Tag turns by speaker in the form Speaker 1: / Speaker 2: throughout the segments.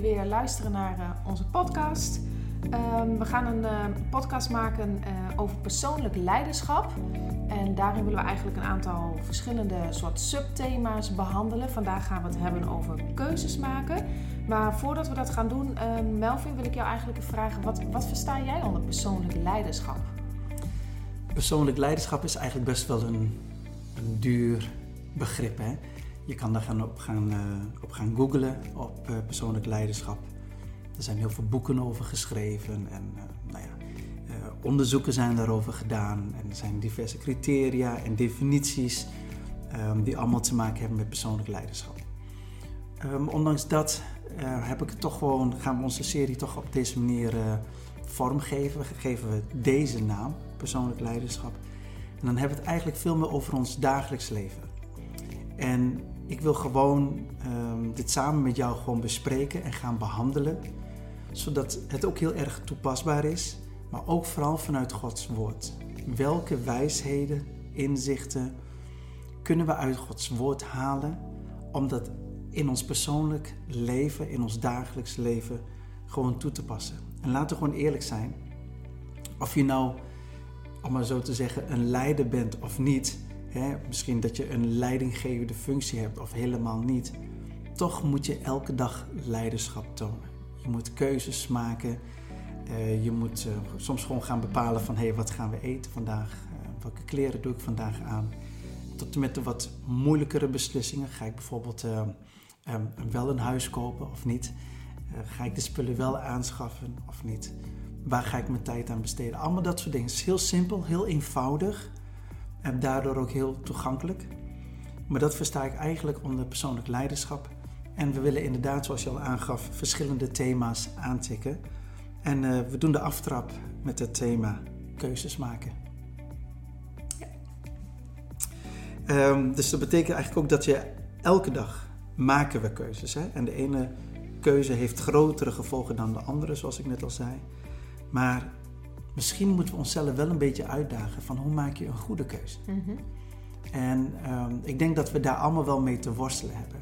Speaker 1: weer luisteren naar uh, onze podcast. Um, we gaan een uh, podcast maken uh, over persoonlijk leiderschap. En daarin willen we eigenlijk een aantal verschillende soort subthema's behandelen. Vandaag gaan we het hebben over keuzes maken. Maar voordat we dat gaan doen, Melvin, wil ik jou eigenlijk vragen: wat, wat versta jij onder persoonlijk leiderschap?
Speaker 2: Persoonlijk leiderschap is eigenlijk best wel een, een duur begrip. Hè? Je kan daar gaan op, gaan, uh, op gaan googlen, op uh, persoonlijk leiderschap. Er zijn heel veel boeken over geschreven en uh, nou ja, onderzoeken zijn daarover gedaan. En er zijn diverse criteria en definities um, die allemaal te maken hebben met persoonlijk leiderschap. Um, ondanks dat heb ik het toch gewoon, gaan we onze serie toch op deze manier vormgeven. Geven we deze naam, persoonlijk leiderschap. En dan hebben we het eigenlijk veel meer over ons dagelijks leven. En ik wil gewoon um, dit samen met jou gewoon bespreken en gaan behandelen. Zodat het ook heel erg toepasbaar is, maar ook vooral vanuit Gods woord. Welke wijsheden, inzichten kunnen we uit Gods woord halen om dat in ons persoonlijk leven, in ons dagelijks leven gewoon toe te passen. En laten we gewoon eerlijk zijn. Of je nou, om maar zo te zeggen, een leider bent of niet, Misschien dat je een leidinggevende functie hebt of helemaal niet. Toch moet je elke dag leiderschap tonen. Je moet keuzes maken. Uh, je moet uh, soms gewoon gaan bepalen van hé, hey, wat gaan we eten vandaag? Uh, welke kleren doe ik vandaag aan? Tot en met de wat moeilijkere beslissingen. Ga ik bijvoorbeeld um, wel een huis kopen of niet? ga ik de spullen wel aanschaffen of niet? Waar ga ik mijn tijd aan besteden? Allemaal dat soort dingen. Het is heel simpel, heel eenvoudig en daardoor ook heel toegankelijk. Maar dat versta ik eigenlijk onder persoonlijk leiderschap. En we willen inderdaad, zoals je al aangaf, verschillende thema's aantikken. En uh, we doen de aftrap met het thema keuzes maken. Ja. Um, dus dat betekent eigenlijk ook dat je elke dag maken we keuzes. Hè? En de ene keuze heeft grotere gevolgen dan de andere, zoals ik net al zei. Maar misschien moeten we onszelf wel een beetje uitdagen van hoe maak je een goede keuze. Mm En um, ik denk dat we daar allemaal wel mee te worstelen hebben.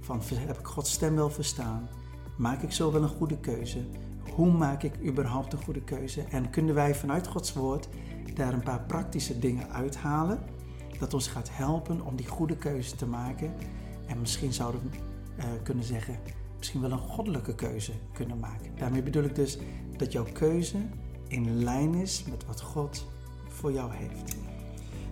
Speaker 2: Van heb ik Gods stem wel verstaan? Maak ik zo wel een goede keuze? Hoe maak ik überhaupt een goede keuze? En kunnen wij vanuit Gods woord daar een paar praktische dingen uithalen dat ons gaat helpen om die goede keuze te maken? En misschien zouden we uh, kunnen zeggen, misschien wel een goddelijke keuze kunnen maken. Daarmee bedoel ik dus dat jouw keuze in lijn is met wat God voor jou heeft.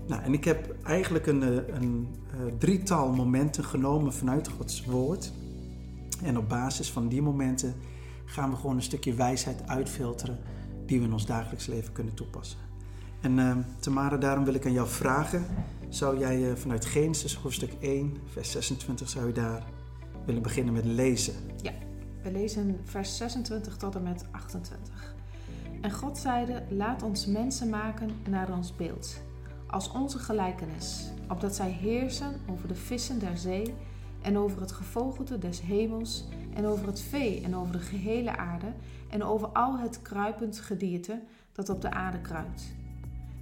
Speaker 2: Nou, en ik heb eigenlijk een, eh, een, eh, drietal momenten genomen vanuit Gods woord. En op basis van die momenten gaan we gewoon een stukje wijsheid uitfilteren die we in ons dagelijks leven kunnen toepassen. En uh, Tamara, daarom wil ik aan jou vragen, zou jij uh, vanuit Genesis hoofdstuk 1, vers 26, zou je daar willen beginnen met lezen?
Speaker 1: Ja, we lezen vers 26 tot en met 28. En God zeide: Laat ons mensen maken naar ons beeld, als onze gelijkenis, opdat zij heersen over de vissen der zee en over het gevogelte des hemels en over het vee en over de gehele aarde en over al het kruipend gedierte dat op de aarde kruipt.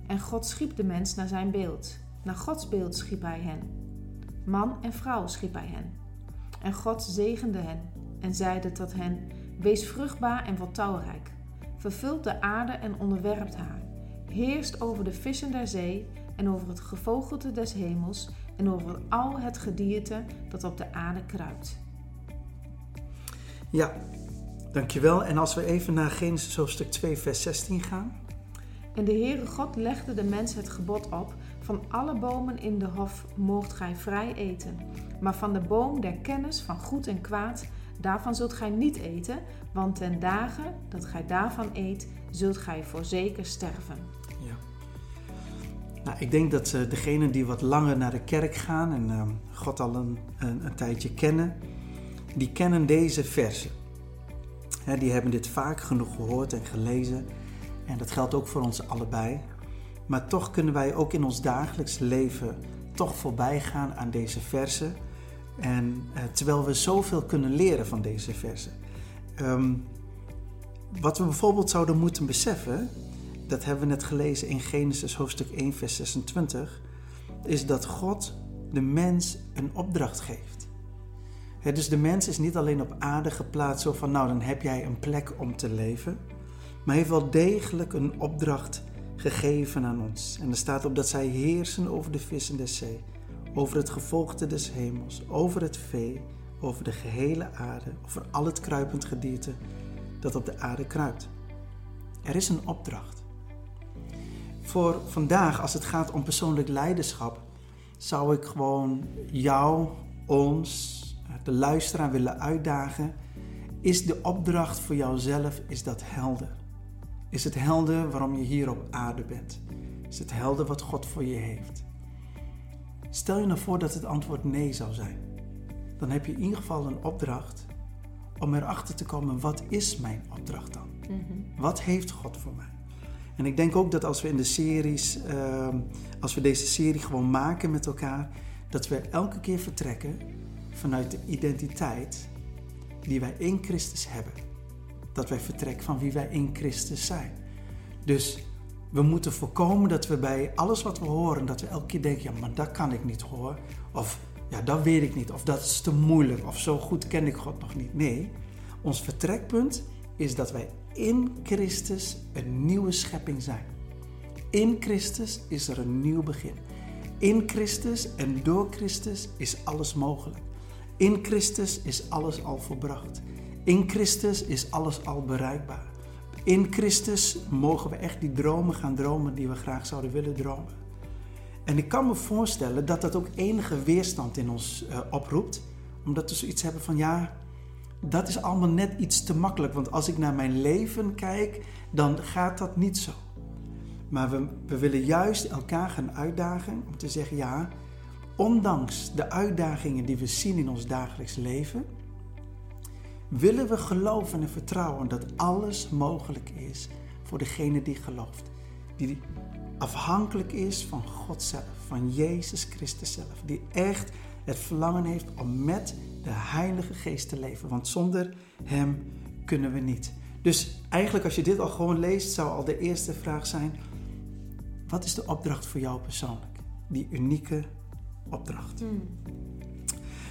Speaker 1: En God schiep de mens naar zijn beeld. Naar Gods beeld schiep hij hen. Man en vrouw schiep hij hen. En God zegende hen en zeide tot hen: Wees vruchtbaar en wat talrijk vervult de aarde en onderwerpt haar, heerst over de vissen der zee en over het gevogelte des hemels en over al het gedierte dat op de aarde kruipt.
Speaker 2: Ja, dankjewel. En als we even naar Genesis hoofdstuk 2, vers 16 gaan.
Speaker 1: En de Heere God legde de mens het gebod op: van alle bomen in de hof moogt gij vrij eten, maar van de boom der kennis van goed en kwaad Daarvan zult gij niet eten, want ten dagen dat gij daarvan eet, zult gij voorzeker sterven. Ja.
Speaker 2: Nou, ik denk dat uh, degenen die wat langer naar de kerk gaan en uh, God al een, een, een, tijdje kennen, die kennen deze versen. He, die hebben dit vaak genoeg gehoord en gelezen. En dat geldt ook voor ons allebei. Maar toch kunnen wij ook in ons dagelijks leven toch voorbij gaan aan deze versen en uh, terwijl we zoveel kunnen leren van deze versen. Um, wat we bijvoorbeeld zouden moeten beseffen, dat hebben we net gelezen in Genesis hoofdstuk 1, vers 26, is dat God de mens een opdracht geeft. dus de mens is niet alleen op aarde geplaatst zo van nou dan heb jij een plek om te leven. Maar heeft wel degelijk een opdracht gegeven aan ons. En er staat op dat zij heersen over de vissen der zee, over het gevolgte des hemels, over het vee, over de gehele aarde, over al het kruipend gedierte dat op de aarde kruipt. Er is een opdracht. Voor vandaag, als het gaat om persoonlijk leiderschap, zou ik gewoon jou, ons, de luisteraar willen uitdagen. Is de opdracht voor jouzelf, is dat helder? Is het helder waarom je hier op aarde bent? Is het helder wat God voor je heeft? Stel je nou voor dat het antwoord nee zou zijn. Dan heb je in ieder geval een opdracht om erachter te komen, wat is mijn opdracht dan? Mhm. Wat heeft God voor mij? En ik denk ook dat als we in de series, ehm, als we deze serie gewoon maken met elkaar, dat we elke keer vertrekken vanuit de identiteit die wij in Christus hebben. Dat wij vertrekken van wie wij in Christus zijn. Dus we moeten voorkomen dat we bij alles wat we horen, dat we elke keer denken, ja, maar dat kan ik niet horen. Of ja, dat weet ik niet. Of dat is te moeilijk. Of zo goed ken ik God nog niet. Nee, ons vertrekpunt is dat wij in Christus een nieuwe schepping zijn. In Christus is er een nieuw begin. In Christus en door Christus is alles mogelijk. In Christus is alles al volbracht. In Christus is alles al bereikbaar. In Christus mogen we echt die dromen gaan dromen die we graag zouden willen dromen. En ik kan me voorstellen dat dat ook enige weerstand in ons uh, oproept, omdat we zoiets hebben van ja, dat is allemaal net iets te makkelijk. Want als ik naar mijn leven kijk, dan gaat dat niet zo. Maar we, we willen juist elkaar gaan uitdagen om te zeggen: ja, ondanks de uitdagingen die we zien in ons dagelijks leven, willen we geloven en vertrouwen dat alles mogelijk is voor degene die gelooft. Die afhankelijk is van God zelf, van Jezus Christus zelf. Die echt het verlangen heeft om met de Heilige Geest te leven. Want zonder Hem kunnen we niet. Dus eigenlijk als je dit al gewoon leest, zou al de eerste vraag zijn: wat is de opdracht voor jou persoonlijk? Die unieke opdracht. Hmm.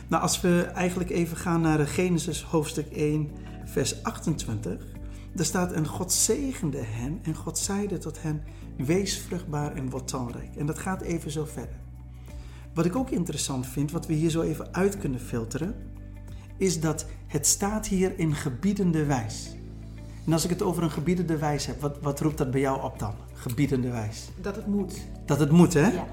Speaker 2: Nou, als we eigenlijk even gaan naar Genesis hoofdstuk 1, vers 28. Daar staat, en God zegende hen en God zeide tot hen, wees vruchtbaar en word talrijk. En dat gaat even zo verder. Wat ik ook interessant vind, wat we hier zo even uit kunnen filteren, is dat het staat hier in gebiedende wijs. En als ik het over een gebiedende wijs heb, wat, wat roept dat bij jou op dan? Gebiedende wijs.
Speaker 1: Dat het moet.
Speaker 2: Dat het moet, hè? Ja.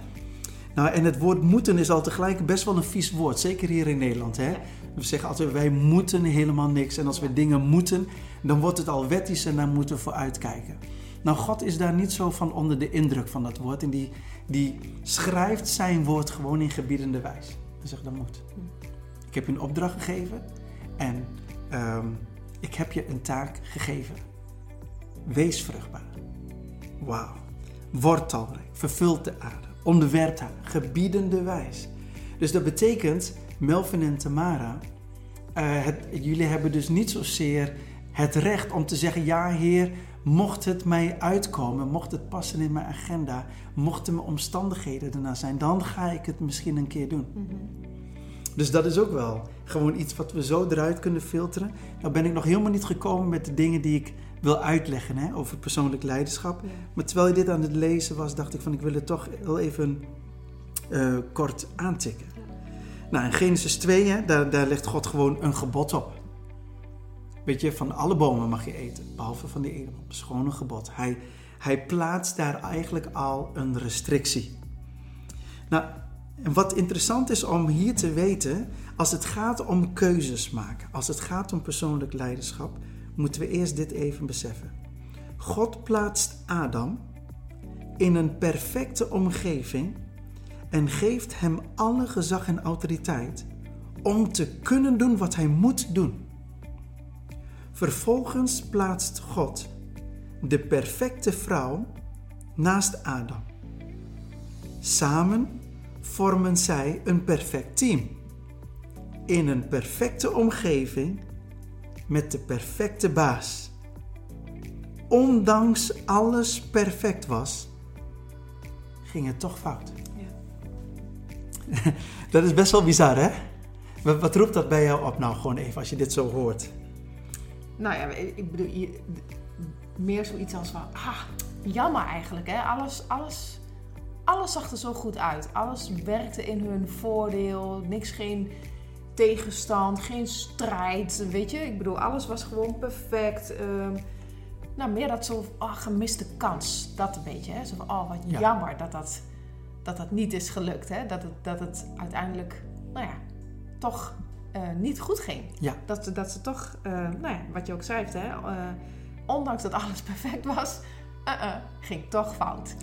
Speaker 2: Nou, en het woord moeten is al tegelijk best wel een vies woord, zeker hier in Nederland. Hè? We zeggen altijd, wij moeten helemaal niks. En als we dingen moeten, dan wordt het al wettisch en daar moeten we voor uitkijken. Nou, God is daar niet zo van onder de indruk van dat woord. En die, die schrijft zijn woord gewoon in gebiedende wijs. Hij zegt, dat moet. Ik heb je een opdracht gegeven en ehm, ik heb je een taak gegeven. Wees vruchtbaar. Wauw. Word talrijk. Vervult de aarde. Onderwerpt haar. Gebiedende wijs. Dus dat betekent, Melvin en Tamara, uh, het, jullie hebben dus niet zozeer het recht om te zeggen: Ja, Heer, mocht het mij uitkomen, mocht het passen in mijn agenda, mochten mijn omstandigheden erna zijn, dan ga ik het misschien een keer doen. Mhm. Dus dat is ook wel gewoon iets wat we zo eruit kunnen filteren. Nou ben ik nog helemaal niet gekomen met de dingen die ik wil uitleggen hè, over persoonlijk leiderschap. Maar terwijl je dit aan het lezen was, dacht ik van ik wil het toch wel even uh, kort aantikken. Nou, in Genesis 2, hè, daar, daar legt God gewoon een gebod op. Weet je, van alle bomen mag je eten, behalve van die ene boom. Dat is gewoon een gebod. Hij, hij plaatst daar eigenlijk al een restrictie. Nou, en wat interessant is om hier te weten, als het gaat om keuzes maken, als het gaat om persoonlijk leiderschap, moeten we eerst dit even beseffen. God plaatst Adam in een perfecte omgeving en geeft hem alle gezag en autoriteit om te kunnen doen wat hij moet doen. Vervolgens plaatst God de perfecte vrouw naast Adam. Samen vormen zij een perfect team. In een perfecte omgeving met de perfecte baas. Ondanks alles perfect was, ging het toch fout. Ja. Dat is best wel bizar, hè? Wat, wat roept dat bij jou op nou gewoon even als je dit zo hoort?
Speaker 1: Nou ja, ik bedoel, je, meer zoiets als van, ah, jammer eigenlijk hè. Alles, alles, alles zag er zo goed uit. Alles werkte in hun voordeel. Niks, geen tegenstand, geen strijd, weet je. Ik bedoel, alles was gewoon perfect. Ehm, nou, meer dat zo, oh, gemiste kans. Dat een beetje, hè. Zo van, oh, wat
Speaker 2: Ja.
Speaker 1: jammer dat dat, dat dat niet is gelukt, hè. Dat het, dat het uiteindelijk, nou ja, toch eh, niet goed ging.
Speaker 2: Ja.
Speaker 1: Dat, dat ze toch, eh, nou ja, wat je ook schrijft, hè. eh, ondanks dat alles perfect was, ging toch fout.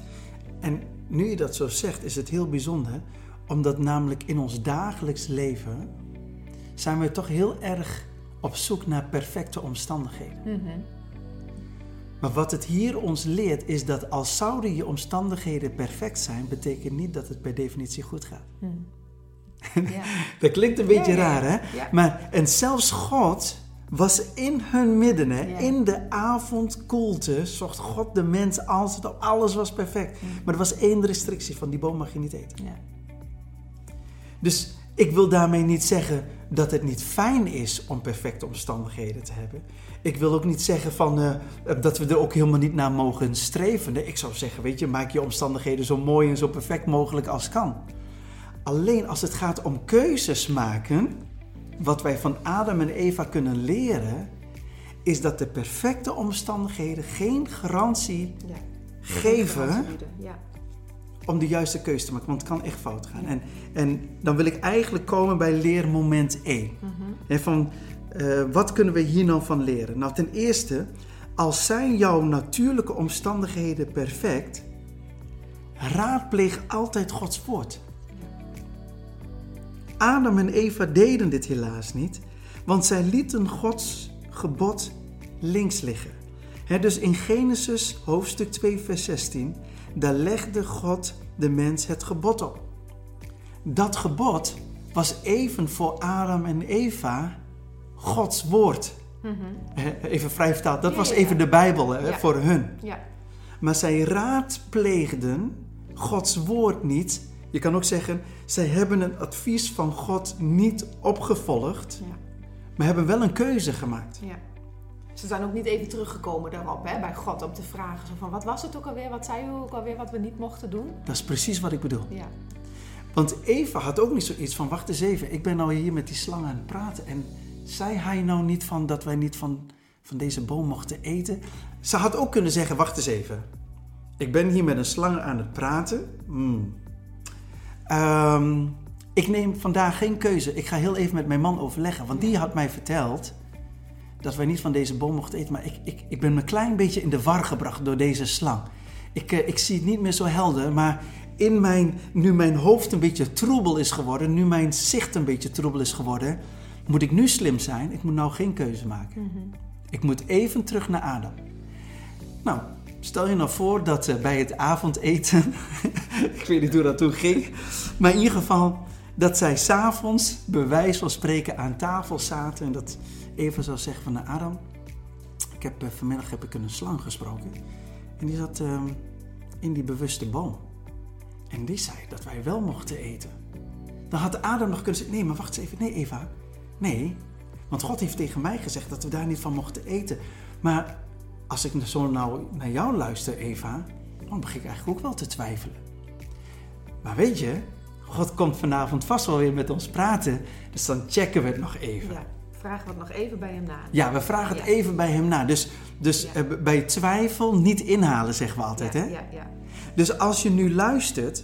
Speaker 2: En nu je dat zo zegt, is het heel bijzonder, omdat namelijk in ons dagelijks leven zijn we toch heel erg op zoek naar perfecte omstandigheden.
Speaker 1: Mhm.
Speaker 2: Maar wat het hier ons leert is dat als zouden je omstandigheden perfect zijn, betekent niet dat het per definitie goed gaat.
Speaker 1: Ja.
Speaker 2: Dat klinkt een beetje
Speaker 1: Ja, ja,
Speaker 2: raar, hè? Maar en zelfs God was in hun midden, hè? In de avondkoelte zocht God de mens altijd op. Alles was perfect.
Speaker 1: Mm.
Speaker 2: Maar er was één restrictie: van die boom mag je niet eten.
Speaker 1: Ja.
Speaker 2: Dus ik wil daarmee niet zeggen dat het niet fijn is om perfecte omstandigheden te hebben. Ik wil ook niet zeggen van, eh, dat we er ook helemaal niet naar mogen streven. Nee, ik zou zeggen, weet je, maak je omstandigheden zo mooi en zo perfect mogelijk als kan. Alleen als het gaat om keuzes maken, wat wij van Adam en Eva kunnen leren, is dat de perfecte omstandigheden geen garantie
Speaker 1: Ja.
Speaker 2: geven
Speaker 1: Ja.
Speaker 2: Om de juiste keuze te maken, want het kan echt fout gaan. En, en dan wil ik eigenlijk komen bij leermoment 1. Hè, van, eh, wat kunnen we hier nou van leren? Nou, ten eerste, als zijn jouw natuurlijke omstandigheden perfect, raadpleeg altijd Gods woord. Adam en Eva deden dit helaas niet, want zij lieten Gods gebod links liggen. Dus in Genesis hoofdstuk 2, vers 16, daar legde God de mens het gebod op. Dat gebod was even voor Adam en Eva Gods woord. Hè, Even vrij vertaald, dat
Speaker 1: Ja,
Speaker 2: was even
Speaker 1: ja.
Speaker 2: de Bijbel hè,
Speaker 1: Ja.
Speaker 2: voor hun.
Speaker 1: Ja.
Speaker 2: Maar zij raadpleegden Gods woord niet. Je kan ook zeggen, zij hebben het advies van God niet opgevolgd, maar hebben wel een keuze gemaakt.
Speaker 1: ja. Ze zijn ook niet even teruggekomen daarop, hè, bij God, om te vragen. Zo van, wat was het ook alweer? Wat zei u ook alweer wat we niet mochten doen?
Speaker 2: Dat is precies wat ik bedoel.
Speaker 1: Ja.
Speaker 2: Want Eva had ook niet zoiets van, wacht eens even, ik ben nou hier met die slang aan het praten. En zei hij nou niet van dat wij niet van, van deze boom mochten eten? Ze had ook kunnen zeggen, wacht eens even. Ik ben hier met een slang aan het praten. Hmm. Ehm, ik neem vandaag geen keuze. Ik ga heel even met mijn man overleggen. Want die had mij verteld dat wij niet van deze boom mochten eten. Maar ik, ik, ik ben me een klein beetje in de war gebracht door deze slang. Ik, eh, ik zie het niet meer zo helder. Maar in mijn, nu mijn hoofd een beetje troebel is geworden, nu mijn zicht een beetje troebel is geworden, moet ik nu slim zijn. Ik moet nou geen keuze maken. Ik moet even terug naar Adam. Nou, stel je nou voor dat eh, bij het avondeten, ik weet niet hoe dat toen ging, maar in ieder geval dat zij s'avonds, bij wijze van spreken, aan tafel zaten en dat Eva zou zeggen van nou, Adam, ik heb, eh, vanmiddag heb ik een slang gesproken en die zat ehm, in die bewuste boom. En die zei dat wij wel mochten eten. Dan had Adam nog kunnen zeggen, nee, maar wacht eens even, nee Eva, nee, want God heeft tegen mij gezegd dat we daar niet van mochten eten. Maar als ik zo nou naar jou luister, Eva, dan begin ik eigenlijk ook wel te twijfelen. Maar weet je, God komt vanavond vast wel weer met ons praten, dus dan checken we het nog even.
Speaker 1: ja. Vragen we het nog even bij hem na.
Speaker 2: Ja, we vragen het
Speaker 1: Ja.
Speaker 2: even bij hem na. Dus, dus
Speaker 1: Ja.
Speaker 2: eh, bij twijfel niet inhalen, zeggen we altijd.
Speaker 1: ja,
Speaker 2: hè?
Speaker 1: ja, ja.
Speaker 2: Dus als je nu luistert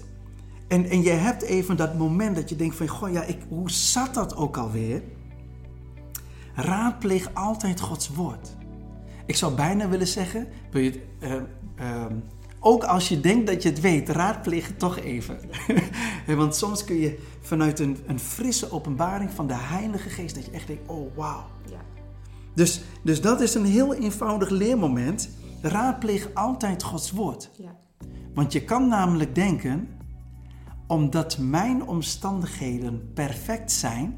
Speaker 2: en, en je hebt even dat moment dat je denkt van... Goh, ja, ik, hoe zat dat ook alweer? Raadpleeg altijd Gods woord. Ik zou bijna willen zeggen... Wil je, het, eh, ehm, ook als je denkt dat je het weet, raadpleeg het toch even. Want soms kun je vanuit een, een frisse openbaring van de Heilige Geest... dat je echt denkt, oh wauw.
Speaker 1: ja.
Speaker 2: Dus, dus dat is een heel eenvoudig leermoment. Raadpleeg altijd Gods woord.
Speaker 1: ja.
Speaker 2: Want je kan namelijk denken, omdat mijn omstandigheden perfect zijn,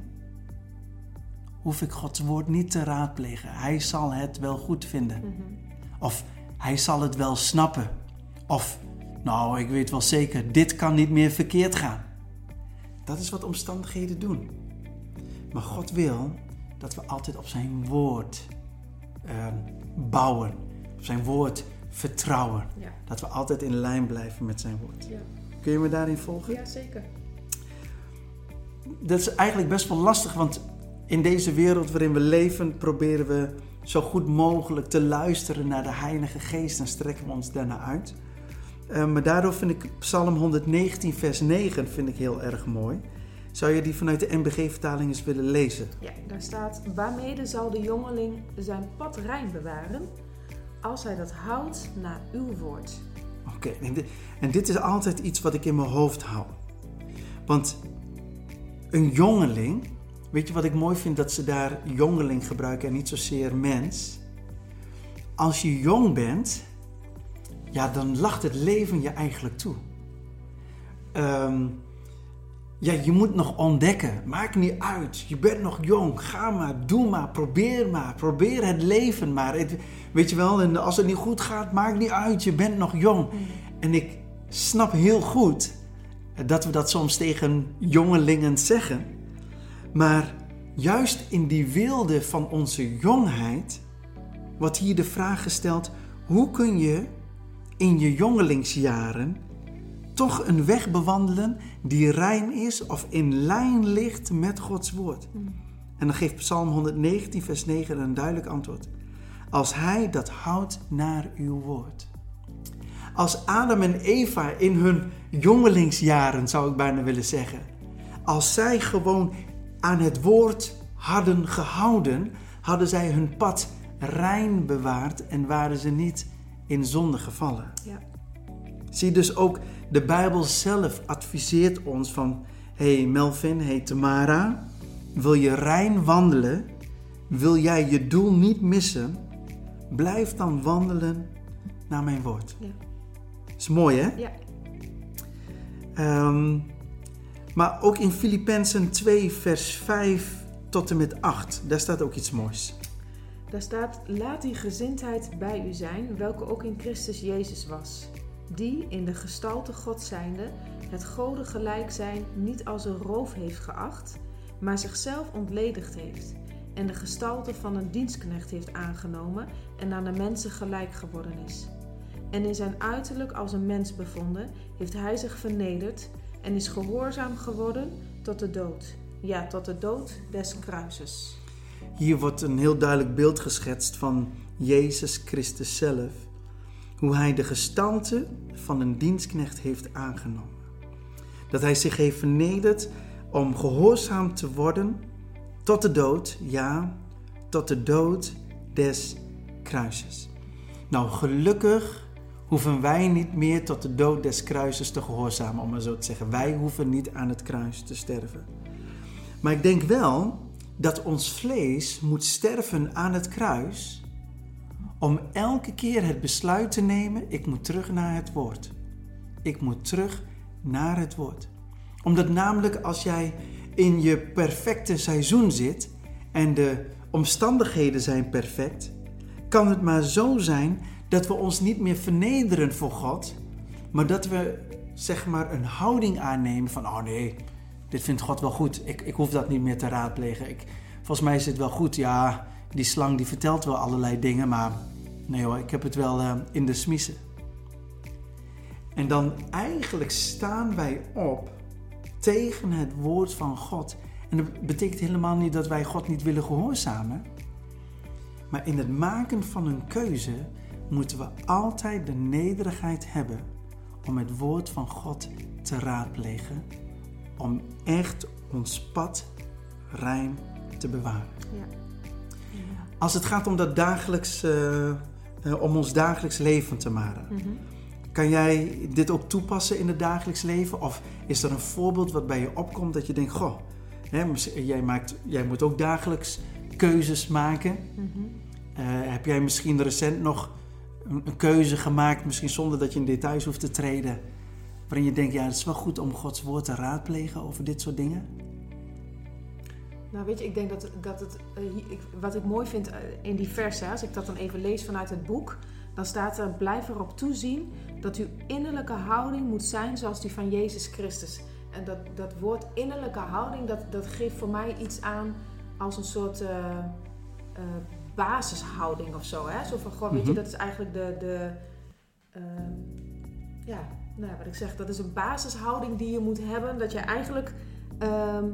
Speaker 2: hoef ik Gods woord niet te raadplegen. Hij zal het wel goed vinden. Of hij zal het wel snappen. Of, nou, ik weet wel zeker, dit kan niet meer verkeerd gaan. Dat is wat omstandigheden doen. Maar God wil dat we altijd op zijn woord ehm, bouwen. Op zijn woord vertrouwen.
Speaker 1: Ja.
Speaker 2: Dat we altijd in lijn blijven met zijn woord.
Speaker 1: Ja.
Speaker 2: Kun je me daarin volgen?
Speaker 1: ja, zeker.
Speaker 2: Dat is eigenlijk best wel lastig, want in deze wereld waarin we leven proberen we zo goed mogelijk te luisteren naar de Heilige Geest en strekken we ons daarna uit. Uh, maar daardoor vind ik Psalm 119, vers 9 vind ik heel erg mooi. Zou je die vanuit de MBG-vertaling eens willen lezen?
Speaker 1: Ja, daar staat: Waarmede zal de jongeling zijn pad rein bewaren, als hij dat houdt naar uw woord.
Speaker 2: Oké, en, dit, en dit is altijd iets wat ik in mijn hoofd hou. Want een jongeling, weet je wat ik mooi vind dat ze daar jongeling gebruiken en niet zozeer mens? Als je jong bent, ja, dan lacht het leven je eigenlijk toe. Ehm, ja, je moet nog ontdekken. Maakt niet uit. Je bent nog jong. Ga maar, doe maar, probeer maar. Probeer het leven maar. Het- weet je wel, en als het niet goed gaat, maakt niet uit. Je bent nog jong. En ik snap heel goed dat we dat soms tegen jongelingen zeggen. Maar juist in die wilde van onze jongheid wordt hier de vraag gesteld: hoe kun je in je jongelingsjaren toch een weg bewandelen die rein is of in lijn ligt met Gods woord? En dan geeft Psalm 119, vers 9 een duidelijk antwoord. Als hij dat houdt naar uw woord. Als Adam en Eva in hun jongelingsjaren, zou ik bijna willen zeggen, als zij gewoon aan het woord hadden gehouden, hadden zij hun pad rein bewaard en waren ze niet in zonde gevallen.
Speaker 1: Ja.
Speaker 2: Zie dus ook de Bijbel zelf adviseert ons van: hey Melvin, hey Tamara, wil je rein wandelen? Wil jij je doel niet missen? Blijf dan wandelen naar mijn woord.
Speaker 1: Ja.
Speaker 2: Is mooi hè?
Speaker 1: Ja.
Speaker 2: Ehm, maar ook in Filippenzen 2, vers 5 tot en met 8, daar staat ook iets moois.
Speaker 1: Daar staat: Laat die gezindheid bij u zijn, welke ook in Christus Jezus was. Die in de gestalte God zijnde het Goden gelijk zijn niet als een roof heeft geacht, maar zichzelf ontledigd heeft. En de gestalte van een dienstknecht heeft aangenomen en aan de mensen gelijk geworden is. En in zijn uiterlijk als een mens bevonden, heeft hij zich vernederd en is gehoorzaam geworden tot de dood. Ja, tot de dood des kruises.
Speaker 2: Hier wordt een heel duidelijk beeld geschetst van Jezus Christus zelf. Hoe hij de gestalte van een dienstknecht heeft aangenomen. Dat hij zich heeft vernederd om gehoorzaam te worden tot de dood, ja, tot de dood des kruises. Nou, gelukkig hoeven wij niet meer tot de dood des kruises te gehoorzamen, om maar zo te zeggen. Wij hoeven niet aan het kruis te sterven. Maar ik denk wel dat ons vlees moet sterven aan het kruis om elke keer het besluit te nemen: ik moet terug naar het woord. Ik moet terug naar het woord. Omdat namelijk als jij in je perfecte seizoen zit en de omstandigheden zijn perfect, kan het maar zo zijn dat we ons niet meer vernederen voor God, maar dat we zeg maar een houding aannemen van: oh nee, dit vindt God wel goed. Ik, ik hoef dat niet meer te raadplegen. Ik, volgens mij is het wel goed. Ja, die slang die vertelt wel allerlei dingen, maar nee hoor, ik heb het wel uh, in de smiezen. En dan eigenlijk staan wij op tegen het woord van God. En dat betekent helemaal niet dat wij God niet willen gehoorzamen. Maar in het maken van een keuze moeten we altijd de nederigheid hebben om het woord van God te raadplegen. Om echt ons pad rein te bewaren.
Speaker 1: Ja.
Speaker 2: Als het gaat om, dat dagelijks, uh, uh, om ons dagelijks leven te maken.
Speaker 1: Mhm.
Speaker 2: Kan jij dit ook toepassen in het dagelijks leven? Of is er een voorbeeld wat bij je opkomt dat je denkt: Goh, hè, jij, maakt, jij moet ook dagelijks keuzes maken.
Speaker 1: Mhm.
Speaker 2: Uh, heb jij misschien recent nog een, een, keuze gemaakt, misschien zonder dat je in details hoeft te treden, waarin je denkt: Ja, het is wel goed om Gods woord te raadplegen over dit soort dingen?
Speaker 1: Nou, weet je, ik denk dat, dat het, uh, ik, wat ik mooi vind uh, in die versen, als ik dat dan even lees vanuit het boek, dan staat er: blijf erop toezien dat uw innerlijke houding moet zijn zoals die van Jezus Christus. En dat, dat woord innerlijke houding, dat, dat geeft voor mij iets aan als een soort eh, eh, basishouding of zo. Hè? Zo van, goh, weet je,
Speaker 2: Mhm.
Speaker 1: dat is eigenlijk de, de ja, nou wat ik zeg, dat is een basishouding die je moet hebben. Dat je eigenlijk, ehm,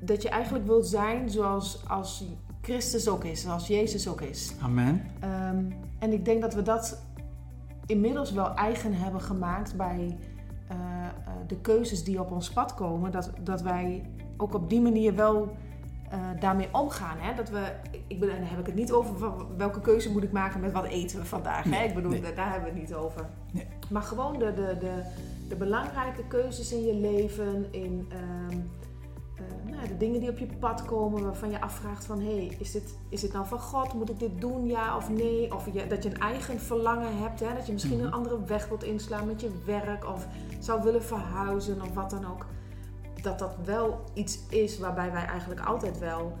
Speaker 1: dat je eigenlijk wilt zijn zoals als Christus ook is, zoals Jezus ook is.
Speaker 2: Amen.
Speaker 1: Ehm, en ik denk dat we dat inmiddels wel eigen hebben gemaakt bij eh, eh, de keuzes die op ons pad komen. Dat, dat wij ook op die manier wel eh, daarmee omgaan. Hè? Dat we, ik ben, dan heb ik het niet over welke keuze moet ik maken met wat eten we vandaag. hè?
Speaker 2: Nee,
Speaker 1: Ik bedoel,
Speaker 2: nee.
Speaker 1: daar- daar hebben we het niet over.
Speaker 2: Nee.
Speaker 1: Maar gewoon de, de, de, de belangrijke keuzes in je leven, in ehm, eh, nou, de dingen die op je pad komen waarvan je afvraagt van hé, hey, is, dit, is dit nou van God? Moet ik dit doen, ja of nee? Of je, dat je een eigen verlangen hebt, hè? dat je misschien
Speaker 2: Mhm.
Speaker 1: een andere weg wilt inslaan met je werk of zou willen verhuizen of wat dan ook. Dat dat wel iets is waarbij wij eigenlijk altijd wel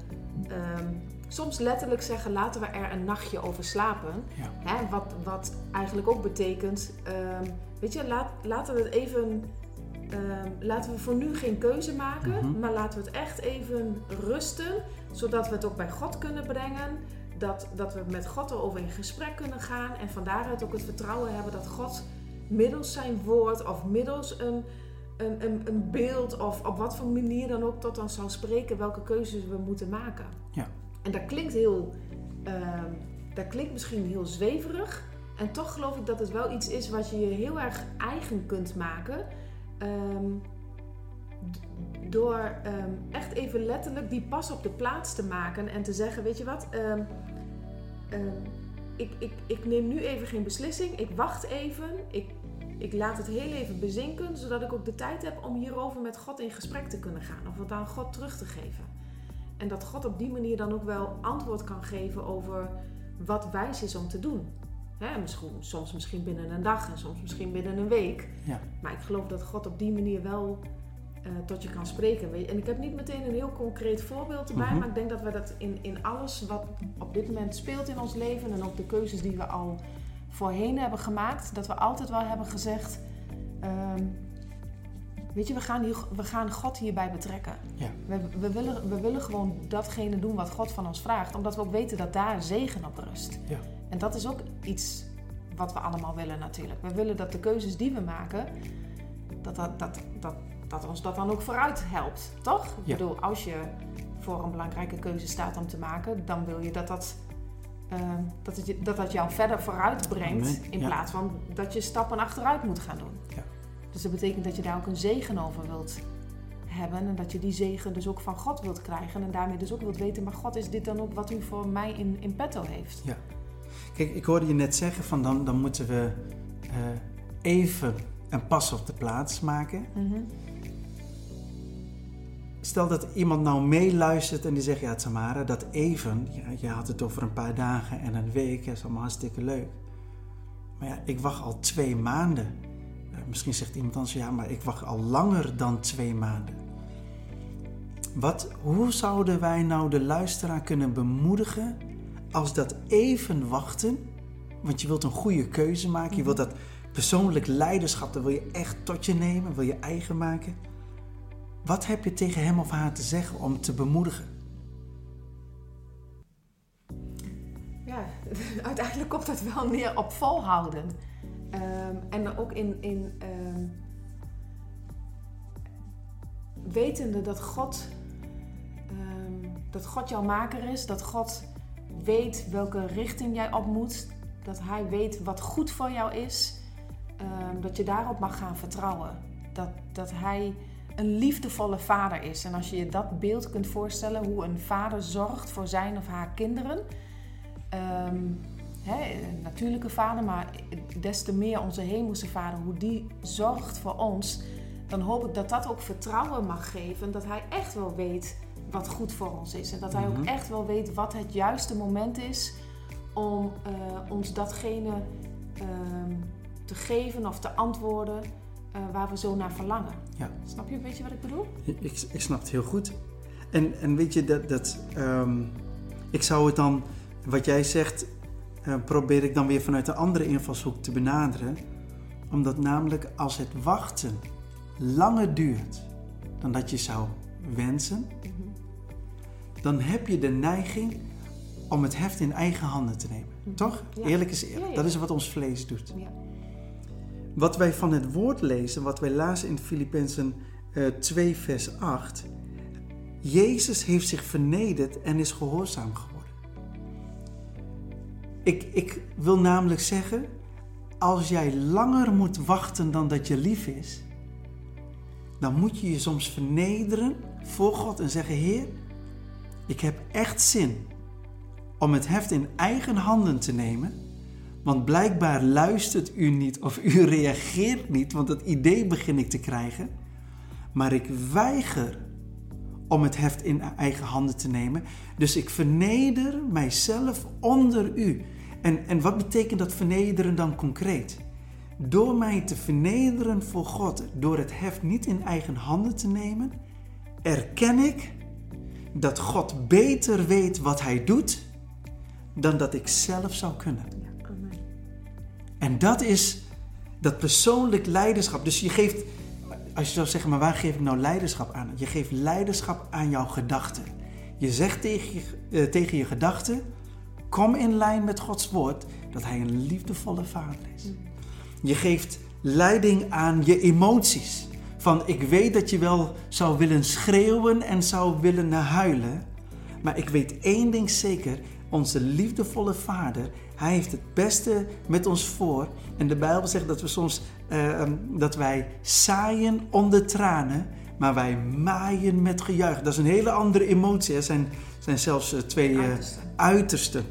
Speaker 1: ehm, soms letterlijk zeggen laten we er een nachtje over slapen.
Speaker 2: Ja.
Speaker 1: Hè? Wat, wat eigenlijk ook betekent, ehm, weet je, laat, laten we het even Ehm, laten we voor nu geen keuze maken,
Speaker 2: Mhm.
Speaker 1: maar laten we het echt even rusten, zodat we het ook bij God kunnen brengen. Dat, dat we met God erover in gesprek kunnen gaan en van daaruit ook het vertrouwen hebben dat God middels zijn woord of middels een, een, een, een beeld of op wat voor manier dan ook tot ons zou spreken welke keuzes we moeten maken.
Speaker 2: Ja.
Speaker 1: En dat klinkt heel, ehm, dat klinkt misschien heel zweverig. En toch geloof ik dat het wel iets is wat je je heel erg eigen kunt maken. Ehm, door ehm, echt even letterlijk die pas op de plaats te maken en te zeggen: Weet je wat, ik, ik, ik neem nu even geen beslissing, ik wacht even, ik, ik laat het heel even bezinken, zodat ik ook de tijd heb om hierover met God in gesprek te kunnen gaan of het aan God terug te geven. En dat God op die manier dan ook wel antwoord kan geven over wat wijs is om te doen. Hè, misschien, soms misschien binnen een dag en soms misschien binnen een week.
Speaker 2: Ja.
Speaker 1: Maar ik geloof dat God op die manier wel eh, tot je kan spreken. En ik heb niet meteen een heel concreet voorbeeld erbij,
Speaker 2: Mhm.
Speaker 1: maar ik denk dat we dat in, in alles wat op dit moment speelt in ons leven en ook de keuzes die we al voorheen hebben gemaakt, dat we altijd wel hebben gezegd: ehm, Weet je, we gaan, hier, we gaan God hierbij betrekken.
Speaker 2: Ja.
Speaker 1: We, we, willen, we willen gewoon datgene doen wat God van ons vraagt, omdat we ook weten dat daar zegen op rust.
Speaker 2: Ja.
Speaker 1: En dat is ook iets wat we allemaal willen natuurlijk. We willen dat de keuzes die we maken, dat, dat, dat, dat, dat ons dat dan ook vooruit helpt, toch? Ik bedoel, als je voor een belangrijke keuze staat om te maken, dan wil je dat dat, ehm, dat, het, dat, dat jou verder vooruit brengt,
Speaker 2: Amen.
Speaker 1: in
Speaker 2: Ja.
Speaker 1: plaats van dat je stappen achteruit moet gaan doen.
Speaker 2: Ja.
Speaker 1: Dus dat betekent dat je daar ook een zegen over wilt hebben en dat je die zegen dus ook van God wilt krijgen en daarmee dus ook wilt weten, maar God is dit dan ook wat u voor mij in, in petto heeft?
Speaker 2: Kijk, ik hoorde je net zeggen van dan, dan moeten we eh, even een pas op de plaats maken.
Speaker 1: Mhm.
Speaker 2: Stel dat iemand nou meeluistert en die zegt, ja Tamara, dat even, ja, je had het over een paar dagen en een week, dat is allemaal hartstikke leuk. Maar ja, ik wacht al twee maanden. Misschien zegt iemand dan zo, ja, maar ik wacht al langer dan twee maanden. Wat, hoe zouden wij nou de luisteraar kunnen bemoedigen als dat even wachten, want je wilt een goede keuze maken, je wilt dat persoonlijk leiderschap, dat wil je echt tot je nemen, wil je eigen maken. Wat heb je tegen hem of haar te zeggen om te bemoedigen?
Speaker 1: Ja, uiteindelijk komt het wel neer op volhouden. Ehm, en ook in, in ehm, wetende dat God, ehm, dat God jouw maker is, dat God weet welke richting jij op moet, dat Hij weet wat goed voor jou is, dat je daarop mag gaan vertrouwen. Dat, dat Hij een liefdevolle vader is. En als je je dat beeld kunt voorstellen, hoe een vader zorgt voor zijn of haar kinderen. Ehm, hè, een natuurlijke vader, maar des te meer onze hemelse vader, hoe die zorgt voor ons, dan hoop ik dat dat ook vertrouwen mag geven. Dat hij echt wel weet wat goed voor ons is. En dat hij ook
Speaker 2: Mhm.
Speaker 1: echt wel weet wat het juiste moment is om eh, ons datgene ehm, te geven of te antwoorden eh, waar we zo naar verlangen.
Speaker 2: Ja.
Speaker 1: Snap je een beetje wat ik bedoel?
Speaker 2: Ik, ik snap het heel goed. En, en weet je, dat, dat, ehm, ik zou het dan, wat jij zegt, eh, probeer ik dan weer vanuit een andere invalshoek te benaderen. Omdat namelijk als het wachten langer duurt dan dat je zou wensen, dan heb je de neiging om het heft in eigen handen te nemen.
Speaker 1: Mhm.
Speaker 2: Toch?
Speaker 1: Ja.
Speaker 2: Eerlijk is eerlijk.
Speaker 1: Ja, ja.
Speaker 2: Dat is wat ons vlees doet.
Speaker 1: Ja.
Speaker 2: Wat wij van het woord lezen, wat wij lazen in Filippenzen eh 2 vers 8. Jezus heeft zich vernederd en is gehoorzaam geworden. Ik, ik wil namelijk zeggen, als jij langer moet wachten dan dat je lief is, dan moet je je soms vernederen voor God en zeggen: Heer, ik heb echt zin om het heft in eigen handen te nemen. Want blijkbaar luistert u niet of u reageert niet, want dat idee begin ik te krijgen. Maar ik weiger om het heft in eigen handen te nemen. Dus ik verneder mijzelf onder u. En, en wat betekent dat vernederen dan concreet? Door mij te vernederen voor God, door het heft niet in eigen handen te nemen, erken ik dat God beter weet wat Hij doet dan dat ik zelf zou kunnen. En dat is dat persoonlijk leiderschap. Dus je geeft, als je zou zeggen, maar waar geef ik nou leiderschap aan? Je geeft leiderschap aan jouw gedachten. Je zegt tegen je, eh, tegen je gedachten, kom in lijn met Gods woord, dat Hij een liefdevolle vader is. Je geeft leiding aan je emoties. Van ik weet dat je wel zou willen schreeuwen en zou willen huilen. Maar ik weet één ding zeker. Onze liefdevolle vader, hij heeft het beste met ons voor. En de Bijbel zegt dat we soms eh, dat wij zaaien onder tranen, maar wij maaien met gejuich. Dat is een hele andere emotie. Er zijn, zijn zelfs eh, twee
Speaker 1: Uiterste.
Speaker 2: uitersten.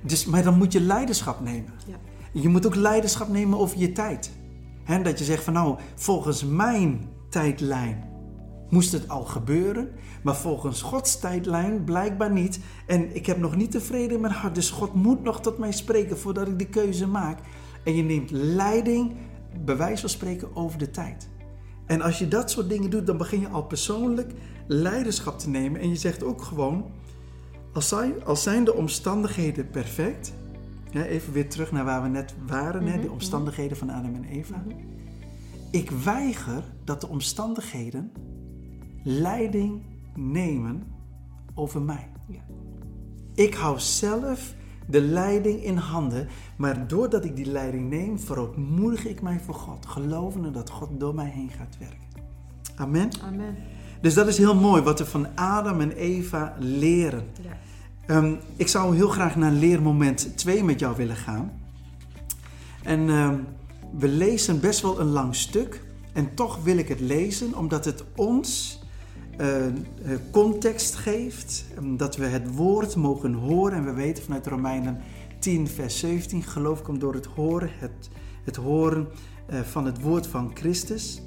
Speaker 2: Dus, maar dan moet je leiderschap nemen.
Speaker 1: Ja.
Speaker 2: Je moet ook leiderschap nemen over je tijd. Dat je zegt van nou, volgens mijn tijdlijn moest het al gebeuren, maar volgens Gods tijdlijn blijkbaar niet. En ik heb nog niet tevreden in mijn hart, dus God moet nog tot mij spreken voordat ik de keuze maak. En je neemt leiding, bij wijze van spreken, over de tijd. En als je dat soort dingen doet, dan begin je al persoonlijk leiderschap te nemen. En je zegt ook gewoon, als zijn, als zijn de omstandigheden perfect, even weer terug naar waar we net waren, hè, de omstandigheden van Adam en Eva. Ik weiger dat de omstandigheden leiding nemen over mij.
Speaker 1: Ja.
Speaker 2: Ik hou zelf de leiding in handen, maar doordat ik die leiding neem, verootmoedig ik mij voor God, gelovende dat God door mij heen gaat werken. Amen.
Speaker 1: Amen.
Speaker 2: Dus dat is heel mooi wat we van Adam en Eva leren.
Speaker 1: Ja.
Speaker 2: Ehm, ik zou heel graag naar leermoment 2 met jou willen gaan. En ehm, we lezen best wel een lang stuk. En toch wil ik het lezen omdat het ons context geeft. Dat we het woord mogen horen. En we weten vanuit Romeinen 10, vers 17: geloof komt door het horen, het, het horen eh, van het woord van Christus.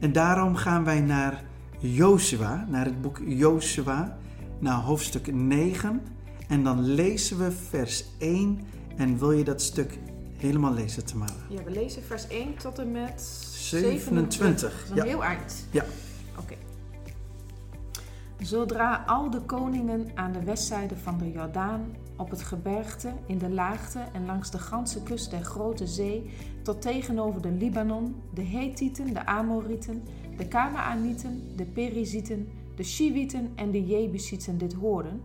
Speaker 2: En daarom gaan wij naar Jozua, naar het boek Jozua, naar hoofdstuk 9. En dan lezen we vers 1. En wil je dat stuk helemaal lezen, Tamara?
Speaker 1: ja, we lezen vers 1 tot en met
Speaker 2: 27.
Speaker 1: Dat is een
Speaker 2: Ja.
Speaker 1: heel eind.
Speaker 2: Ja.
Speaker 1: Oké. Zodra al de koningen aan de westzijde van de Jordaan, op het gebergte, in de laagte en langs de ganse kust der grote zee, tot tegenover de Libanon, de Hethieten, de Amorieten, de Kanaanieten, de Perizieten, de Shiwieten en de Jebusieten dit hoorden,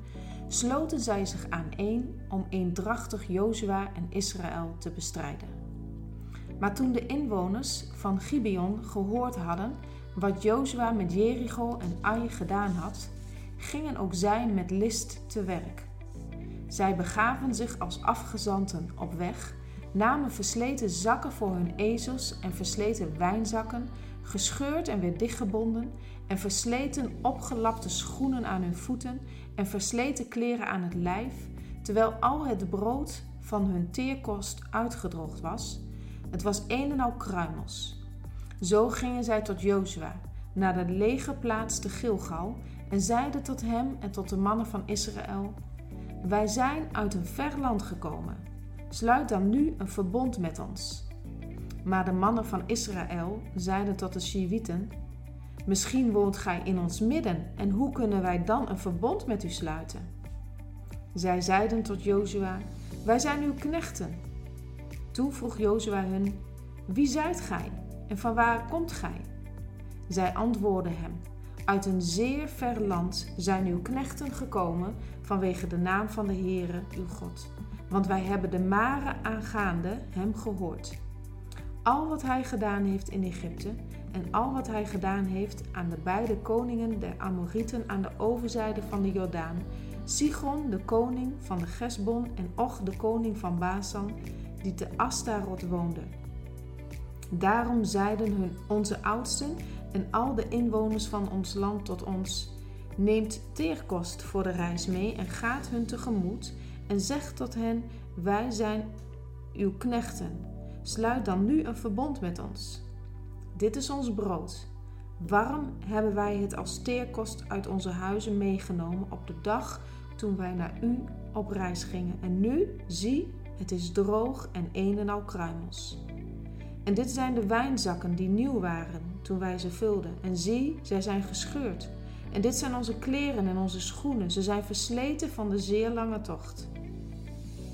Speaker 1: sloten zij zich aaneen om eendrachtig Jozua en Israël te bestrijden. Maar toen de inwoners van Gibeon gehoord hadden wat Jozua met Jericho en Ai gedaan had, gingen ook zij met list te werk. Zij begaven zich als afgezanten op weg, namen versleten zakken voor hun ezels en versleten wijnzakken, gescheurd en weer dichtgebonden, en versleten opgelapte schoenen aan hun voeten en versleten kleren aan het lijf, terwijl al het brood van hun teerkost uitgedroogd was. Het was een en al kruimels. Zo gingen zij tot Jozua, naar de legerplaats te Gilgal, en zeiden tot hem en tot de mannen van Israël: Wij zijn uit een ver land gekomen. Sluit dan nu een verbond met ons. Maar de mannen van Israël zeiden tot de Shiwieten: Misschien woont gij in ons midden, en hoe kunnen wij dan een verbond met u sluiten? Zij zeiden tot Jozua: Wij zijn uw knechten. Toen vroeg Jozua hun: Wie zijt gij en van waar komt gij? Zij antwoordden hem: Uit een zeer ver land zijn uw knechten gekomen vanwege de naam van de Heere, uw God. Want wij hebben de mare aangaande hem gehoord. Al wat hij gedaan heeft in Egypte en al wat hij gedaan heeft aan de beide koningen der Amorieten aan de overzijde van de Jordaan, Sigon de koning van de Gesbon en Och de koning van Basan, die te Astarot woonde. Daarom zeiden hun onze oudsten en al de inwoners van ons land tot ons: Neemt teerkost voor de reis mee en gaat hun tegemoet en zegt tot hen: Wij zijn uw knechten. Sluit dan nu een verbond met ons. Dit is ons brood. Waarom hebben wij het als teerkost uit onze huizen meegenomen op de dag toen wij naar u op reis gingen? En nu, zie, het is droog en een en al kruimels. En dit zijn de wijnzakken die nieuw waren toen wij ze vulden. En zie, zij zijn gescheurd. En dit zijn onze kleren en onze schoenen. Ze zijn versleten van de zeer lange tocht.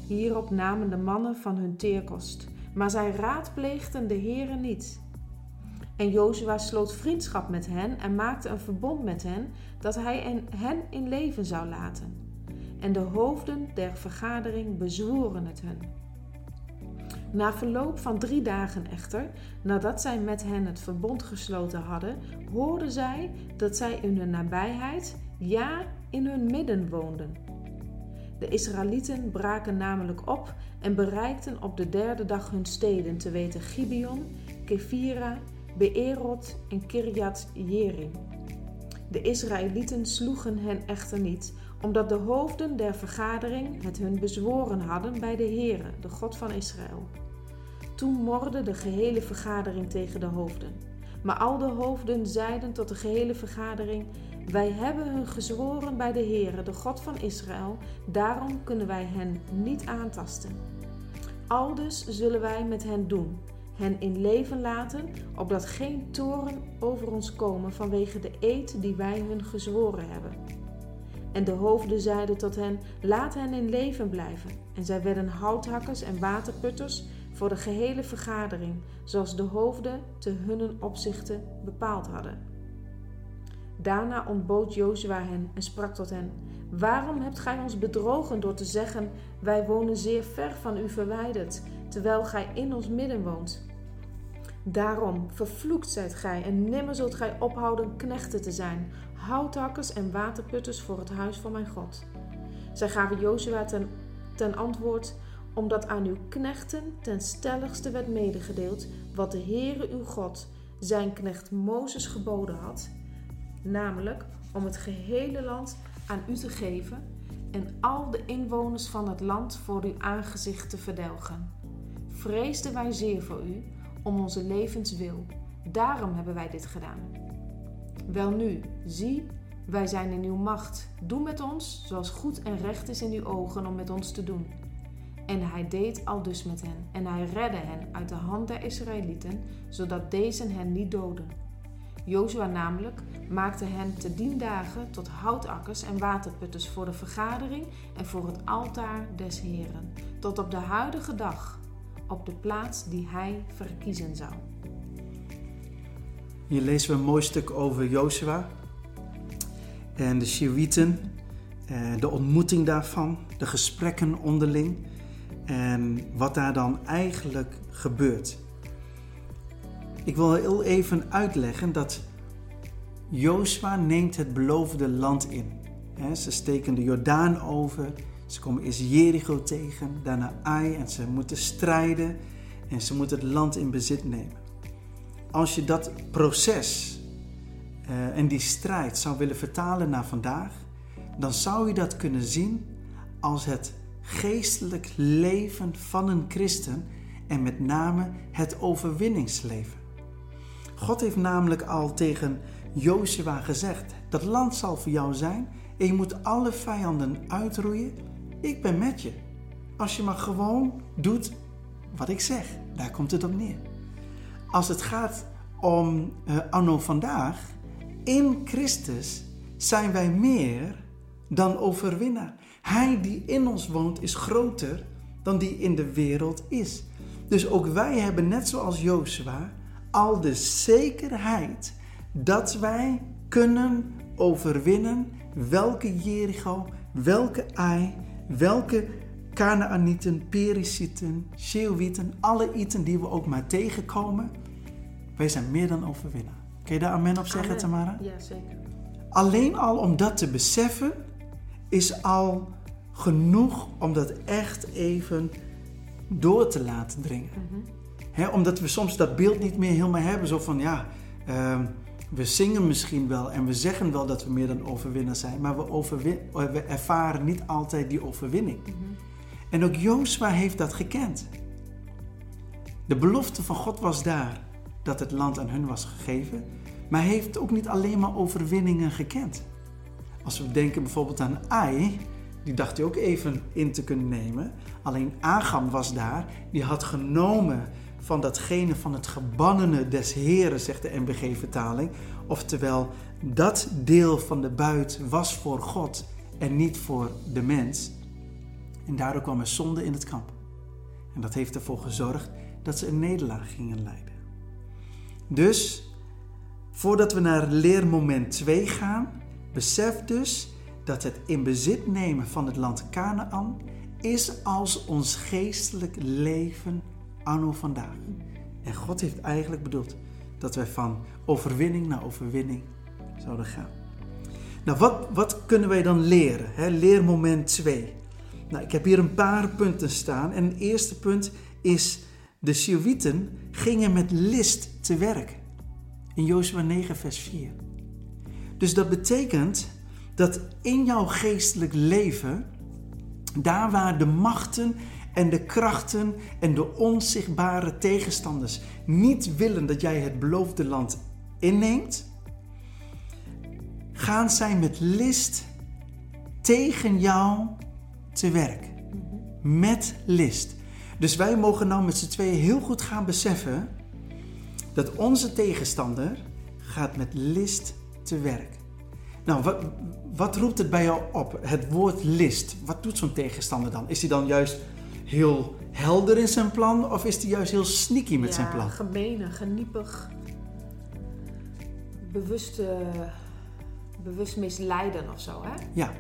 Speaker 1: Hierop namen de mannen van hun teerkost, maar zij raadpleegden de Heeren niet. En Jozua sloot vriendschap met hen en maakte een verbond met hen dat hij hen in leven zou laten. En de hoofden der vergadering bezwoeren het hun. Na verloop van drie dagen echter, nadat zij met hen het verbond gesloten hadden, hoorden zij dat zij in hun nabijheid, ja, in hun midden woonden. De Israëlieten braken namelijk op en bereikten op de derde dag hun steden, te weten Gibeon, Kefira, Beerot en Kirjat Jerim. De Israëlieten sloegen hen echter niet, omdat de hoofden der vergadering het hun bezworen hadden bij de Heere, de God van Israël. Toen morde de gehele vergadering tegen de hoofden. Maar al de hoofden zeiden tot de gehele vergadering: Wij hebben hun gezworen bij de Heere, de God van Israël, daarom kunnen wij hen niet aantasten. Aldus zullen wij met hen doen, hen in leven laten, opdat geen toren over ons komen vanwege de eed die wij hun gezworen hebben. En de hoofden zeiden tot hen: Laat hen in leven blijven. En zij werden houthakkers en waterputters voor de gehele vergadering, zoals de hoofden te hunnen opzichten bepaald hadden. Daarna ontbood Jozua hen en sprak tot hen: Waarom hebt gij ons bedrogen door te zeggen: Wij wonen zeer ver van u verwijderd, terwijl gij in ons midden woont? Daarom vervloekt zijt gij en nimmer zult gij ophouden knechten te zijn, houthakkers en waterputters voor het huis van mijn God. Zij gaven Jozua ten, ten antwoord: omdat aan uw knechten ten stelligste werd medegedeeld wat de Heere uw God zijn knecht Mozes geboden had, namelijk om het gehele land aan u te geven en al de inwoners van het land voor uw aangezicht te verdelgen. Vreesden wij zeer voor u, om onze levenswil. Daarom hebben wij dit gedaan. Welnu, zie, wij zijn in uw macht. Doe met ons zoals goed en recht is in uw ogen om met ons te doen. En hij deed al dus met hen, en hij redde hen uit de hand der Israëlieten, zodat deze hen niet doden. Jozua namelijk maakte hen te dien dagen tot houtakkers en waterputters voor de vergadering en voor het altaar des Heren, tot op de huidige dag, op de plaats die hij verkiezen zou.
Speaker 2: Hier lezen we een mooi stuk over Jozua en de Shiwieten, de ontmoeting daarvan, de gesprekken onderling en wat daar dan eigenlijk gebeurt. Ik wil heel even uitleggen dat Jozua neemt het beloofde land in. Ze steken de Jordaan over, ze komen eerst Jericho tegen, daarna Ai en ze moeten strijden en ze moeten het land in bezit nemen. Als je dat proces uh, en die strijd zou willen vertalen naar vandaag, dan zou je dat kunnen zien als het geestelijk leven van een christen en met name het overwinningsleven. God heeft namelijk al tegen Jozua gezegd: dat land zal voor jou zijn en je moet alle vijanden uitroeien. Ik ben met je. Als je maar gewoon doet wat ik zeg, daar komt het op neer. Als het gaat om uh, anno vandaag, in Christus zijn wij meer dan overwinnaar. Hij die in ons woont is groter dan die in de wereld is. Dus ook wij hebben net zoals Jozua al de zekerheid dat wij kunnen overwinnen welke Jericho, welke Ai, welke Canaanieten, Perisieten, Sheowieten, alle Iten die we ook maar tegenkomen. Wij zijn meer dan overwinnaar. Kun je daar amen op zeggen,
Speaker 1: Amen.
Speaker 2: Tamara?
Speaker 1: Ja, zeker.
Speaker 2: Alleen al om dat te beseffen is al genoeg om dat echt even door te laten dringen. Hè, omdat we soms dat beeld niet meer helemaal hebben. Zo van ja, ehm, we zingen misschien wel en we zeggen wel dat we meer dan overwinnaar zijn, maar we, overwin- we ervaren niet altijd die overwinning. En ook Jozua heeft dat gekend. De belofte van God was daar dat het land aan hun was gegeven, maar hij heeft ook niet alleen maar overwinningen gekend. Als we denken bijvoorbeeld aan Ai, die dacht hij ook even in te kunnen nemen. Alleen Agam was daar, die had genomen van datgene van het gebannene des Heren, zegt de NBG-vertaling. Oftewel, dat deel van de buit was voor God en niet voor de mens. En daardoor kwam er zonde in het kamp. En dat heeft ervoor gezorgd dat ze een nederlaag gingen leiden. Dus, voordat we naar leermoment 2 gaan, besef dus dat het in bezit nemen van het land Canaan is als ons geestelijk leven anno vandaag. En God heeft eigenlijk bedoeld dat wij van overwinning naar overwinning zouden gaan. Nou, wat, wat kunnen wij dan leren? Leermoment 2. Nou, ik heb hier een paar punten staan. En het eerste punt is: de Sjowieten gingen met list te werk. In Jozua 9, vers 4. Dus dat betekent dat in jouw geestelijk leven, daar waar de machten en de krachten en de onzichtbare tegenstanders niet willen dat jij het beloofde land inneemt, gaan zij met list tegen jou te werk. Met list. Dus wij mogen nou met z'n tweeën heel goed gaan beseffen dat onze tegenstander gaat met list te werk. Nou, wat, wat roept het bij jou op? Het woord list. Wat doet zo'n tegenstander dan? Is hij dan juist heel helder in zijn plan of is hij juist heel sneaky met zijn plan?
Speaker 1: gemene, geniepig. Bewust, eh, bewust misleiden of zo, hè?
Speaker 2: Ja.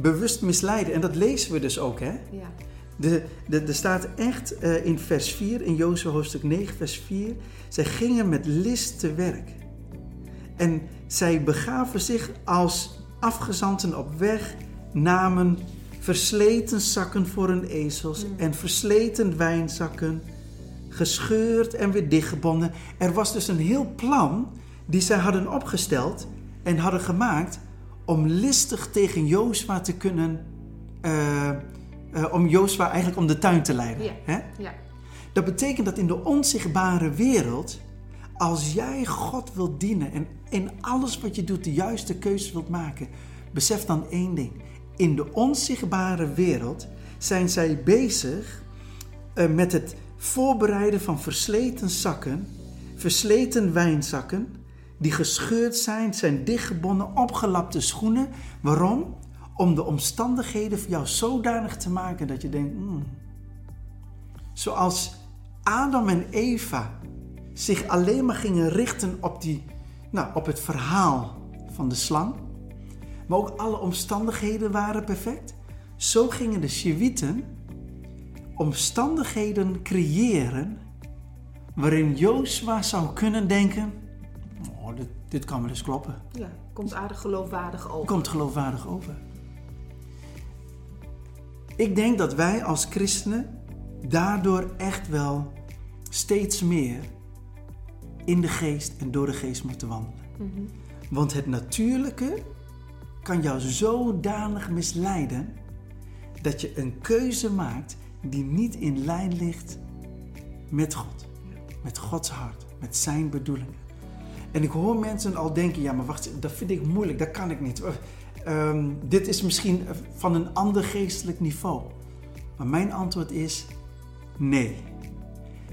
Speaker 2: Bewust misleiden. En dat lezen we dus ook, hè?
Speaker 1: Ja.
Speaker 2: De, de, er staat echt eh, in vers 4, in Jozua hoofdstuk 9, vers 4. Zij gingen met list te werk. En zij begaven zich als afgezanten op weg, namen versleten zakken voor hun ezels en versleten wijnzakken, gescheurd en weer dichtgebonden. Er was dus een heel plan die zij hadden opgesteld en hadden gemaakt om listig tegen Jozua te kunnen, eh, eh, om Jozua eigenlijk om de tuin te leiden.
Speaker 1: Ja.
Speaker 2: Hè?
Speaker 1: Ja.
Speaker 2: Dat betekent dat in de onzichtbare wereld, als jij God wilt dienen en in alles wat je doet de juiste keuzes wilt maken, besef dan één ding. In de onzichtbare wereld zijn zij bezig eh, met het voorbereiden van versleten zakken, versleten wijnzakken, die gescheurd zijn, zijn dichtgebonden, opgelapte schoenen. Waarom? Om de omstandigheden voor jou zodanig te maken dat je denkt, "Hmm, zoals Adam en Eva zich alleen maar gingen richten op, die, nou, op het verhaal van de slang, maar ook alle omstandigheden waren perfect. Zo gingen de Shewieten omstandigheden creëren waarin Jozua zou kunnen denken, oh, dit, dit kan wel eens kloppen.
Speaker 1: ja. Komt aardig geloofwaardig over.
Speaker 2: Komt geloofwaardig over. Ik denk dat wij als christenen daardoor echt wel steeds meer in de geest en door de geest moeten wandelen. Want het natuurlijke kan jou zodanig misleiden dat je een keuze maakt die niet in lijn ligt met God. Met Gods hart, met zijn bedoelingen. En ik hoor mensen al denken, ja maar wacht, dat vind ik moeilijk, dat kan ik niet. Ehm, dit is misschien van een ander geestelijk niveau. Maar mijn antwoord is nee.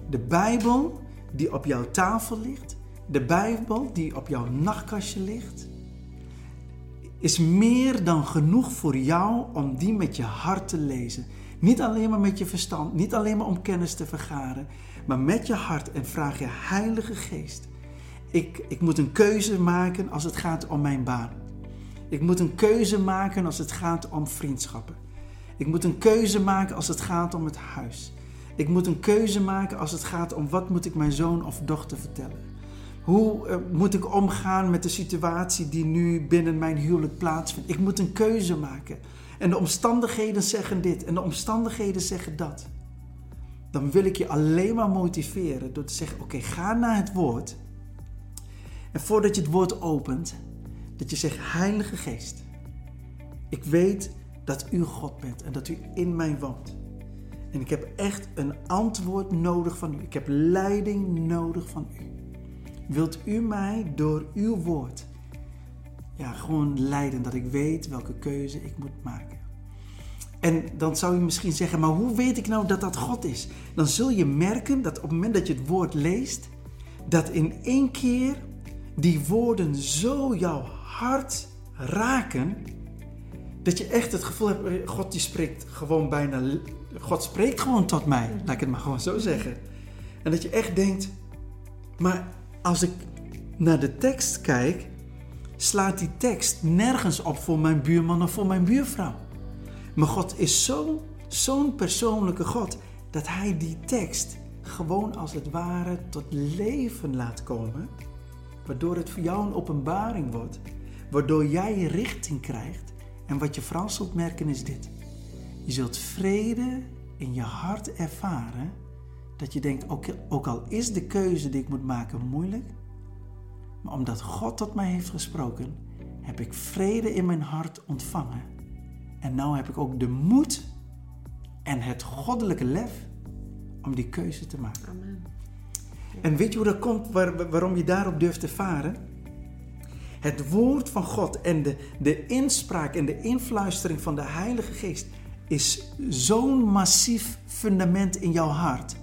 Speaker 2: De Bijbel die op jouw tafel ligt, de Bijbel die op jouw nachtkastje ligt, is meer dan genoeg voor jou om die met je hart te lezen. Niet alleen maar met je verstand, niet alleen maar om kennis te vergaren, maar met je hart en vraag je Heilige Geest. ik, ik moet een keuze maken als het gaat om mijn baan. Ik moet een keuze maken als het gaat om vriendschappen. Ik moet een keuze maken als het gaat om het huis. Ik moet een keuze maken als het gaat om wat moet ik mijn zoon of dochter vertellen. Hoe uh, moet ik omgaan met de situatie die nu binnen mijn huwelijk plaatsvindt? Ik moet een keuze maken. En de omstandigheden zeggen dit en de omstandigheden zeggen dat. Dan wil ik je alleen maar motiveren door te zeggen: Oké, ga naar het woord. En voordat je het woord opent, dat je zegt: Heilige Geest, ik weet dat u God bent en dat u in mij woont. En ik heb echt een antwoord nodig van u. Ik heb leiding nodig van u. Wilt u mij door uw woord ja, gewoon leiden dat ik weet welke keuze ik moet maken? En dan zou je misschien zeggen, maar hoe weet ik nou dat dat God is? Dan zul je merken dat op het moment dat je het woord leest, dat in één keer die woorden zo jouw hart raken, dat je echt het gevoel hebt, eh, God die spreekt gewoon bijna, God spreekt gewoon tot mij, laat ik het maar gewoon zo zeggen. En dat je echt denkt, maar als ik naar de tekst kijk, slaat die tekst nergens op voor mijn buurman of voor mijn buurvrouw. Maar God is zo'n persoonlijke God dat Hij die tekst gewoon als het ware tot leven laat komen, waardoor het voor jou een openbaring wordt, waardoor jij richting krijgt. En wat je vooral zult merken is dit. Je zult vrede in je hart ervaren dat je denkt, ook, ook al is de keuze die ik moet maken moeilijk, maar omdat God tot mij heeft gesproken, heb ik vrede in mijn hart ontvangen. En nu heb ik ook de moed en het goddelijke lef om die keuze te maken. Amen. En weet je hoe dat komt, waar, waarom je daarop durft te varen? Het woord van God en de, de inspraak en de influistering van de Heilige Geest is zo'n massief fundament in jouw hart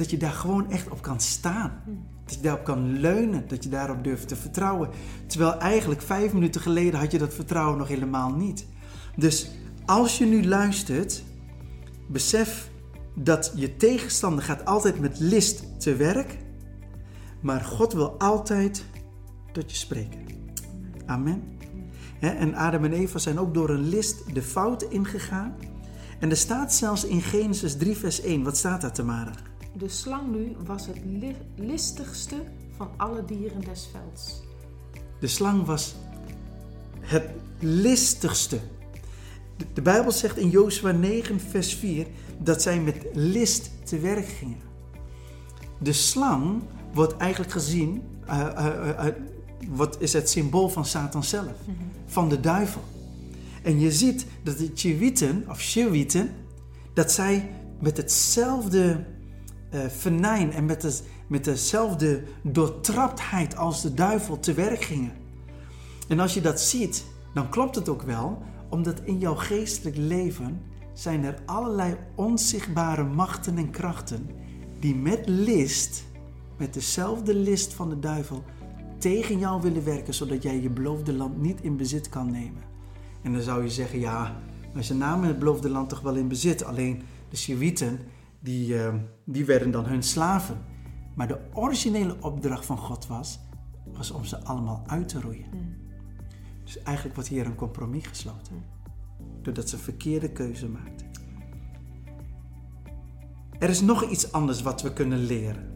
Speaker 2: dat je daar gewoon echt op kan staan. Dat je daarop kan leunen, dat je daarop durft te vertrouwen. Terwijl eigenlijk vijf minuten geleden had je dat vertrouwen nog helemaal niet. Dus als je nu luistert, besef dat je tegenstander gaat altijd met list te werk, maar God wil altijd tot je spreken. Amen. En Adam en Eva zijn ook door een list de fout ingegaan. En er staat zelfs in Genesis 3, vers 1, wat staat daar, Tamara?
Speaker 1: De slang nu was het listigste van alle dieren des velds.
Speaker 2: De slang was het listigste. De Bijbel zegt in Jozua 9, vers 4 dat zij met list te werk gingen. De slang wordt eigenlijk gezien, uh, uh, uh, wat is het symbool van Satan zelf, mm -hmm. van de duivel. En je ziet dat de Chewieten, of Chewieten, dat zij met hetzelfde venijn en met, de, met dezelfde doortraptheid als de duivel te werk gingen. En als je dat ziet, dan klopt het ook wel, omdat in jouw geestelijk leven zijn er allerlei onzichtbare machten en krachten die met list, met dezelfde list van de duivel, tegen jou willen werken, zodat jij je beloofde land niet in bezit kan nemen. En dan zou je zeggen, ja, maar ze namen het beloofde land toch wel in bezit, alleen de Shiwieten, die, uh, die werden dan hun slaven. Maar de originele opdracht van God was, was om ze allemaal uit te roeien. Mm. Dus eigenlijk wordt hier een compromis gesloten. Mm. Doordat ze een verkeerde keuze maakten. Er is nog iets anders wat we kunnen leren.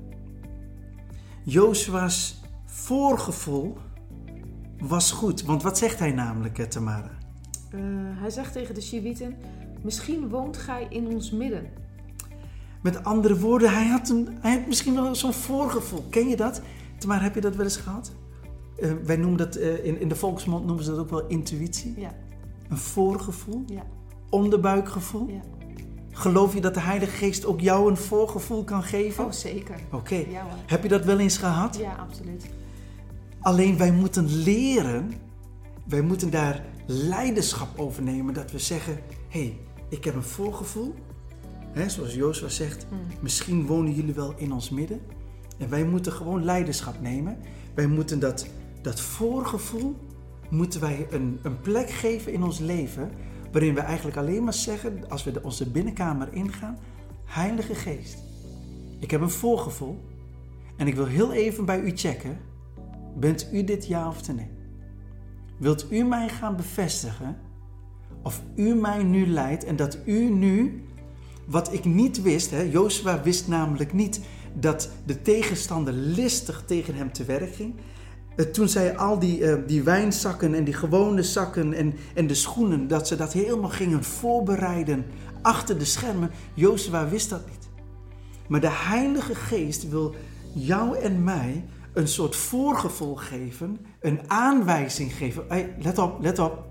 Speaker 2: Jozua's voorgevoel was goed. Want wat zegt hij namelijk, Tamara?
Speaker 1: Uh, hij zegt tegen de Shiwieten: Misschien woont gij in ons midden.
Speaker 2: Met andere woorden, hij had, een, hij had misschien wel zo'n voorgevoel. Ken je dat? Maar heb je dat wel eens gehad? Uh, wij noemen dat, uh, in, in de volksmond noemen ze dat ook wel intuïtie. Ja. Een voorgevoel. Ja. Onderbuikgevoel. Ja. Geloof je dat de Heilige Geest ook jou een voorgevoel kan geven?
Speaker 1: Oh, zeker.
Speaker 2: Oké. Ja, heb je dat wel eens gehad?
Speaker 1: Ja, absoluut.
Speaker 2: Alleen wij moeten leren, wij moeten daar leiderschap over nemen. Dat we zeggen, hé, hey, ik heb een voorgevoel zoals Jozua zegt, hmm. misschien wonen jullie wel in ons midden. En wij moeten gewoon leiderschap nemen. Wij moeten dat, dat voorgevoel, moeten wij een, een plek geven in ons leven. Waarin we eigenlijk alleen maar zeggen, als we de, onze binnenkamer ingaan, Heilige Geest, ik heb een voorgevoel. En ik wil heel even bij u checken Bent u dit ja of nee? Wilt u mij gaan bevestigen of u mij nu leidt en dat u nu, wat ik niet wist, hè, Jozua wist namelijk niet dat de tegenstander listig tegen hem te werk ging. Eh, toen zij al die, uh, die wijnzakken en die gewone zakken en, en de schoenen, dat ze dat helemaal gingen voorbereiden achter de schermen, Jozua wist dat niet. Maar de Heilige Geest wil jou en mij een soort voorgevoel geven, een aanwijzing geven. Hey, let op, let op.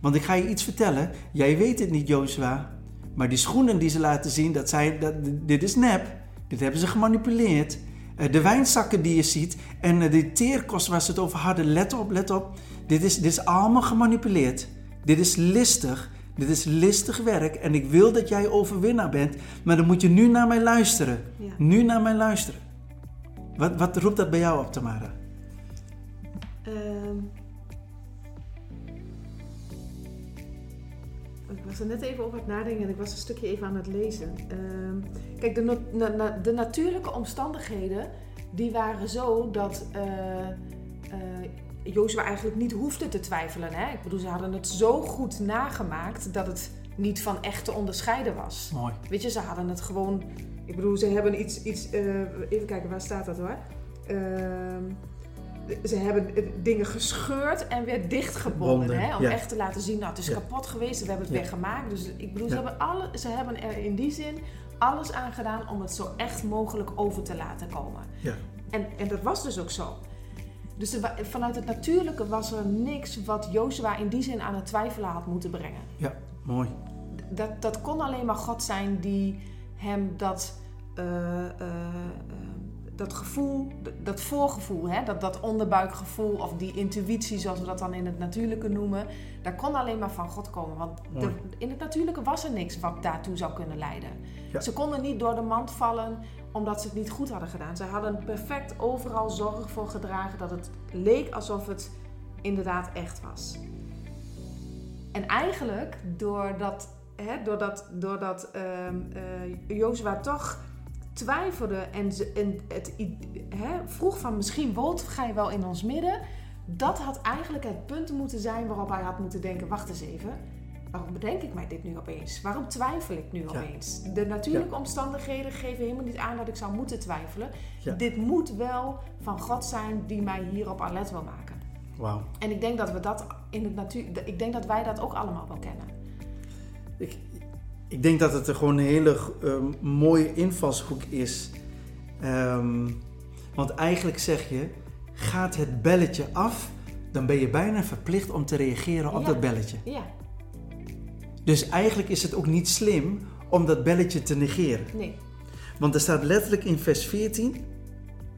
Speaker 2: Want ik ga je iets vertellen. Jij weet het niet, Joshua. Maar die schoenen die ze laten zien, dat zijn, dat, dit is nep. Dit hebben ze gemanipuleerd. Eh, de wijnzakken die je ziet en eh, de teerkost waar ze het over hadden, let op, let op. Dit is, dit is allemaal gemanipuleerd. Dit is listig. Dit is listig werk en ik wil dat jij overwinnaar bent, maar dan moet je nu naar mij luisteren. Nu naar mij luisteren. Wat, wat roept dat bij jou op, Tamara? Um,
Speaker 1: was er net even over het nadenken en ik was een stukje even aan het lezen. Um, kijk, de, na, de, natuurlijke omstandigheden, die waren zo dat uh, uh, eigenlijk niet hoefde te twijfelen. Hè? Ik bedoel, ze hadden het zo goed nagemaakt dat het niet van echt te onderscheiden was.
Speaker 2: Mooi.
Speaker 1: Weet je, ze hadden het gewoon ik bedoel, ze hebben iets. iets uh, even kijken, waar staat dat hoor? Uh, ze hebben dingen gescheurd en weer dichtgebonden. Hè? Om echt te laten zien, nou, het is kapot geweest, we hebben het weer gemaakt. Dus ik bedoel, ze, hebben alle, ze hebben er in die zin alles aan gedaan om het zo echt mogelijk over te laten komen.
Speaker 2: Ja.
Speaker 1: En, en dat was dus ook zo. Dus vanuit het natuurlijke was er niks wat Jozua in die zin aan het twijfelen had moeten brengen.
Speaker 2: Ja, mooi.
Speaker 1: Dat, dat kon alleen maar God zijn die hem dat, uh, dat gevoel, dat voorgevoel, hè, dat, dat onderbuikgevoel of die intuïtie, zoals we dat dan in het natuurlijke noemen, dat kon alleen maar van God komen. Want de, in het natuurlijke was er niks wat daartoe zou kunnen leiden. Ze konden niet door de mand vallen omdat ze het niet goed hadden gedaan. Ze hadden perfect overal zorg voor gedragen dat het leek alsof het inderdaad echt was. En eigenlijk, doordat hè, doordat, doordat uh, Jozua toch twijfelde en, en het vroeg van misschien woont gij wel in ons midden. Dat had eigenlijk het punt moeten zijn waarop hij had moeten denken, wacht eens even. Waarom bedenk ik mij dit nu opeens? Waarom twijfel ik nu opeens? De natuurlijke omstandigheden geven helemaal niet aan dat ik zou moeten twijfelen. Dit moet wel van God zijn die mij hierop alert wil maken.
Speaker 2: Wow.
Speaker 1: En ik denk dat we dat in het natuur, ik denk dat wij dat ook allemaal wel kennen.
Speaker 2: Ik, ik denk dat het er gewoon een hele uh, mooie invalshoek is. Um, want eigenlijk zeg je, gaat het belletje af, dan ben je bijna verplicht om te reageren op dat belletje.
Speaker 1: Ja.
Speaker 2: Dus eigenlijk is het ook niet slim om dat belletje te negeren.
Speaker 1: Nee.
Speaker 2: Want er staat letterlijk in vers 14: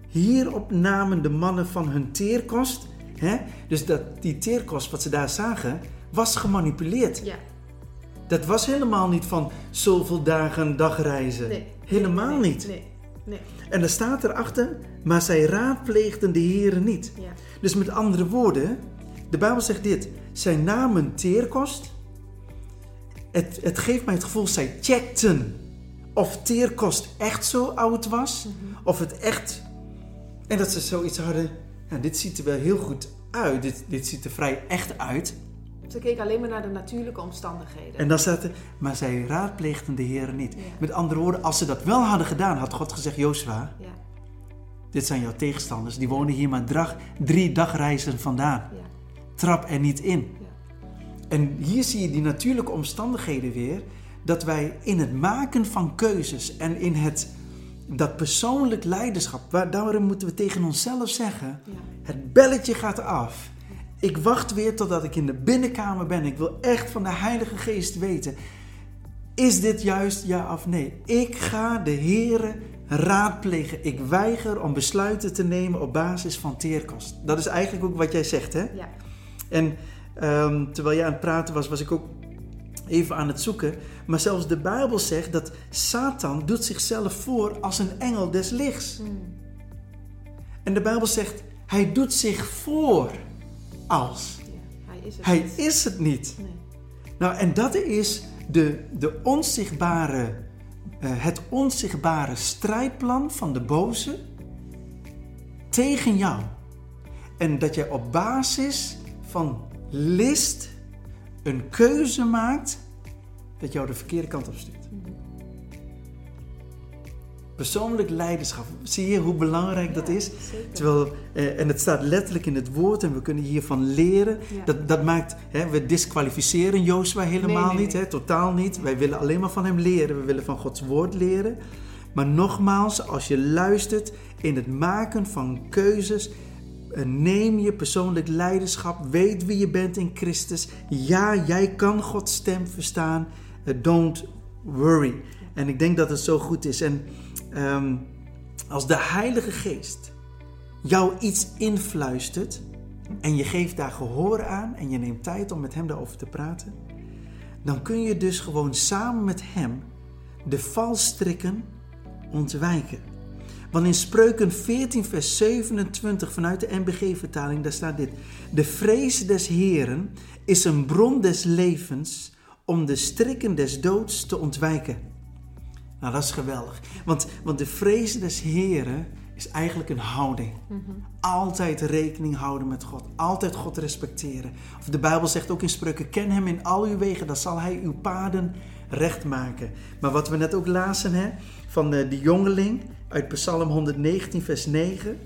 Speaker 2: Hierop namen de mannen van hun teerkost. Hè? Dus dat, die teerkost wat ze daar zagen, was gemanipuleerd.
Speaker 1: Ja.
Speaker 2: Dat was helemaal niet van zoveel dagen dagreizen.
Speaker 1: Nee.
Speaker 2: Helemaal niet.
Speaker 1: Nee. nee.
Speaker 2: En er staat erachter, maar zij raadpleegden de Heren niet.
Speaker 1: Ja.
Speaker 2: Dus met andere woorden, de Bijbel zegt dit: zij namen teerkost. Het, het geeft mij het gevoel, zij checkten of teerkost echt zo oud was, mhm. of het echt. En dat ze zoiets hadden, nou, dit ziet er wel heel goed uit, dit, dit ziet er vrij echt uit.
Speaker 1: Ze keken alleen maar naar de natuurlijke omstandigheden.
Speaker 2: En dan staat er, maar zij raadpleegden de Heer niet. Met andere woorden, als ze dat wel hadden gedaan, had God gezegd, Jozua,
Speaker 1: ja.
Speaker 2: dit zijn jouw tegenstanders. Die wonen hier maar drag, drie dagreizen vandaan.
Speaker 1: Ja.
Speaker 2: Trap er niet in. En hier zie je die natuurlijke omstandigheden weer. Dat wij in het maken van keuzes en in het, dat persoonlijk leiderschap, waar, daarom moeten we tegen onszelf zeggen, het belletje gaat af. Ik wacht weer totdat ik in de binnenkamer ben. Ik wil echt van de Heilige Geest weten. Is dit juist ja of nee? Ik ga de Here raadplegen. Ik weiger om besluiten te nemen op basis van teerkost. Dat is eigenlijk ook wat jij zegt, hè?
Speaker 1: Ja.
Speaker 2: En um, terwijl jij aan het praten was, was ik ook even aan het zoeken. Maar zelfs de Bijbel zegt dat Satan doet zichzelf voor als een engel des lichts. Hmm. En de Bijbel zegt, hij doet zich voor als.
Speaker 1: hij is het
Speaker 2: hij
Speaker 1: niet.
Speaker 2: Is het niet.
Speaker 1: Nee.
Speaker 2: Nou, en dat is de, de onzichtbare, uh, het onzichtbare strijdplan van de boze tegen jou. En dat jij op basis van list een keuze maakt dat jou de verkeerde kant op stuurt. Persoonlijk leiderschap. Zie je hoe belangrijk dat is? Terwijl, eh, en het staat letterlijk in het woord en we kunnen hiervan leren.
Speaker 1: Ja.
Speaker 2: Dat, dat maakt, hè, we disqualificeren Jozua helemaal
Speaker 1: Nee, nee,
Speaker 2: niet,
Speaker 1: nee.
Speaker 2: Hè, totaal niet. Wij willen alleen maar van hem leren. We willen van Gods woord leren. Maar nogmaals, als je luistert in het maken van keuzes, eh, neem je persoonlijk leiderschap. Weet wie je bent in Christus. Ja, jij kan Gods stem verstaan. Eh, don't worry. En ik denk dat het zo goed is. En ehm, als de Heilige Geest jou iets influistert en je geeft daar gehoor aan en je neemt tijd om met hem daarover te praten, dan kun je dus gewoon samen met hem de valstrikken ontwijken. Want in Spreuken 14, vers 27 vanuit de NBG-vertaling, daar staat dit. De vrees des Heren is een bron des levens om de strikken des doods te ontwijken. Nou, dat is geweldig. Want, want de vrees des Heren is eigenlijk een houding. Altijd rekening houden met God. Altijd God respecteren. Of de Bijbel zegt ook in spreuken: ken hem in al uw wegen, dan zal hij uw paden recht maken. Maar wat we net ook lazen hè, van eh, die jongeling uit Psalm 119, vers 9.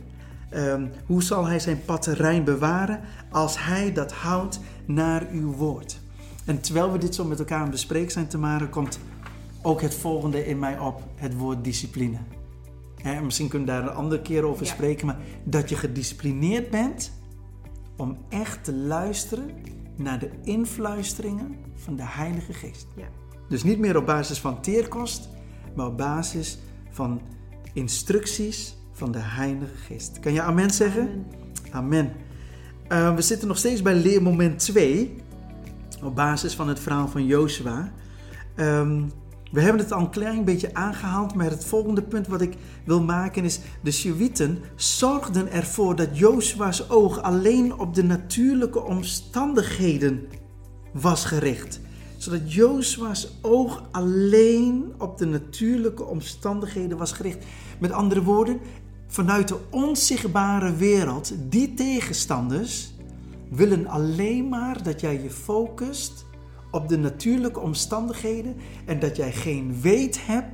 Speaker 2: Ehm, hoe zal hij zijn pad rein bewaren als hij dat houdt naar uw woord? En terwijl we dit zo met elkaar bespreken zijn, Tamara, komt ook het volgende in mij op: het woord discipline. Misschien kunnen we daar een andere keer over
Speaker 1: Ja.
Speaker 2: spreken, maar dat je gedisciplineerd bent om echt te luisteren naar de influisteringen van de Heilige Geest.
Speaker 1: Ja.
Speaker 2: Dus niet meer op basis van teerkost, maar op basis van instructies van de Heilige Geest. Kan je amen zeggen?
Speaker 1: Amen.
Speaker 2: Amen. Eh, we zitten nog steeds bij leermoment 2, op basis van het verhaal van Jozua. Ehm, we hebben het al een klein beetje aangehaald, maar het volgende punt wat ik wil maken is: de Sjewieten zorgden ervoor dat Jozua's oog alleen op de natuurlijke omstandigheden was gericht. Zodat Jozua's oog alleen op de natuurlijke omstandigheden was gericht. Met andere woorden, vanuit de onzichtbare wereld, die tegenstanders willen alleen maar dat jij je focust op de natuurlijke omstandigheden en dat jij geen weet hebt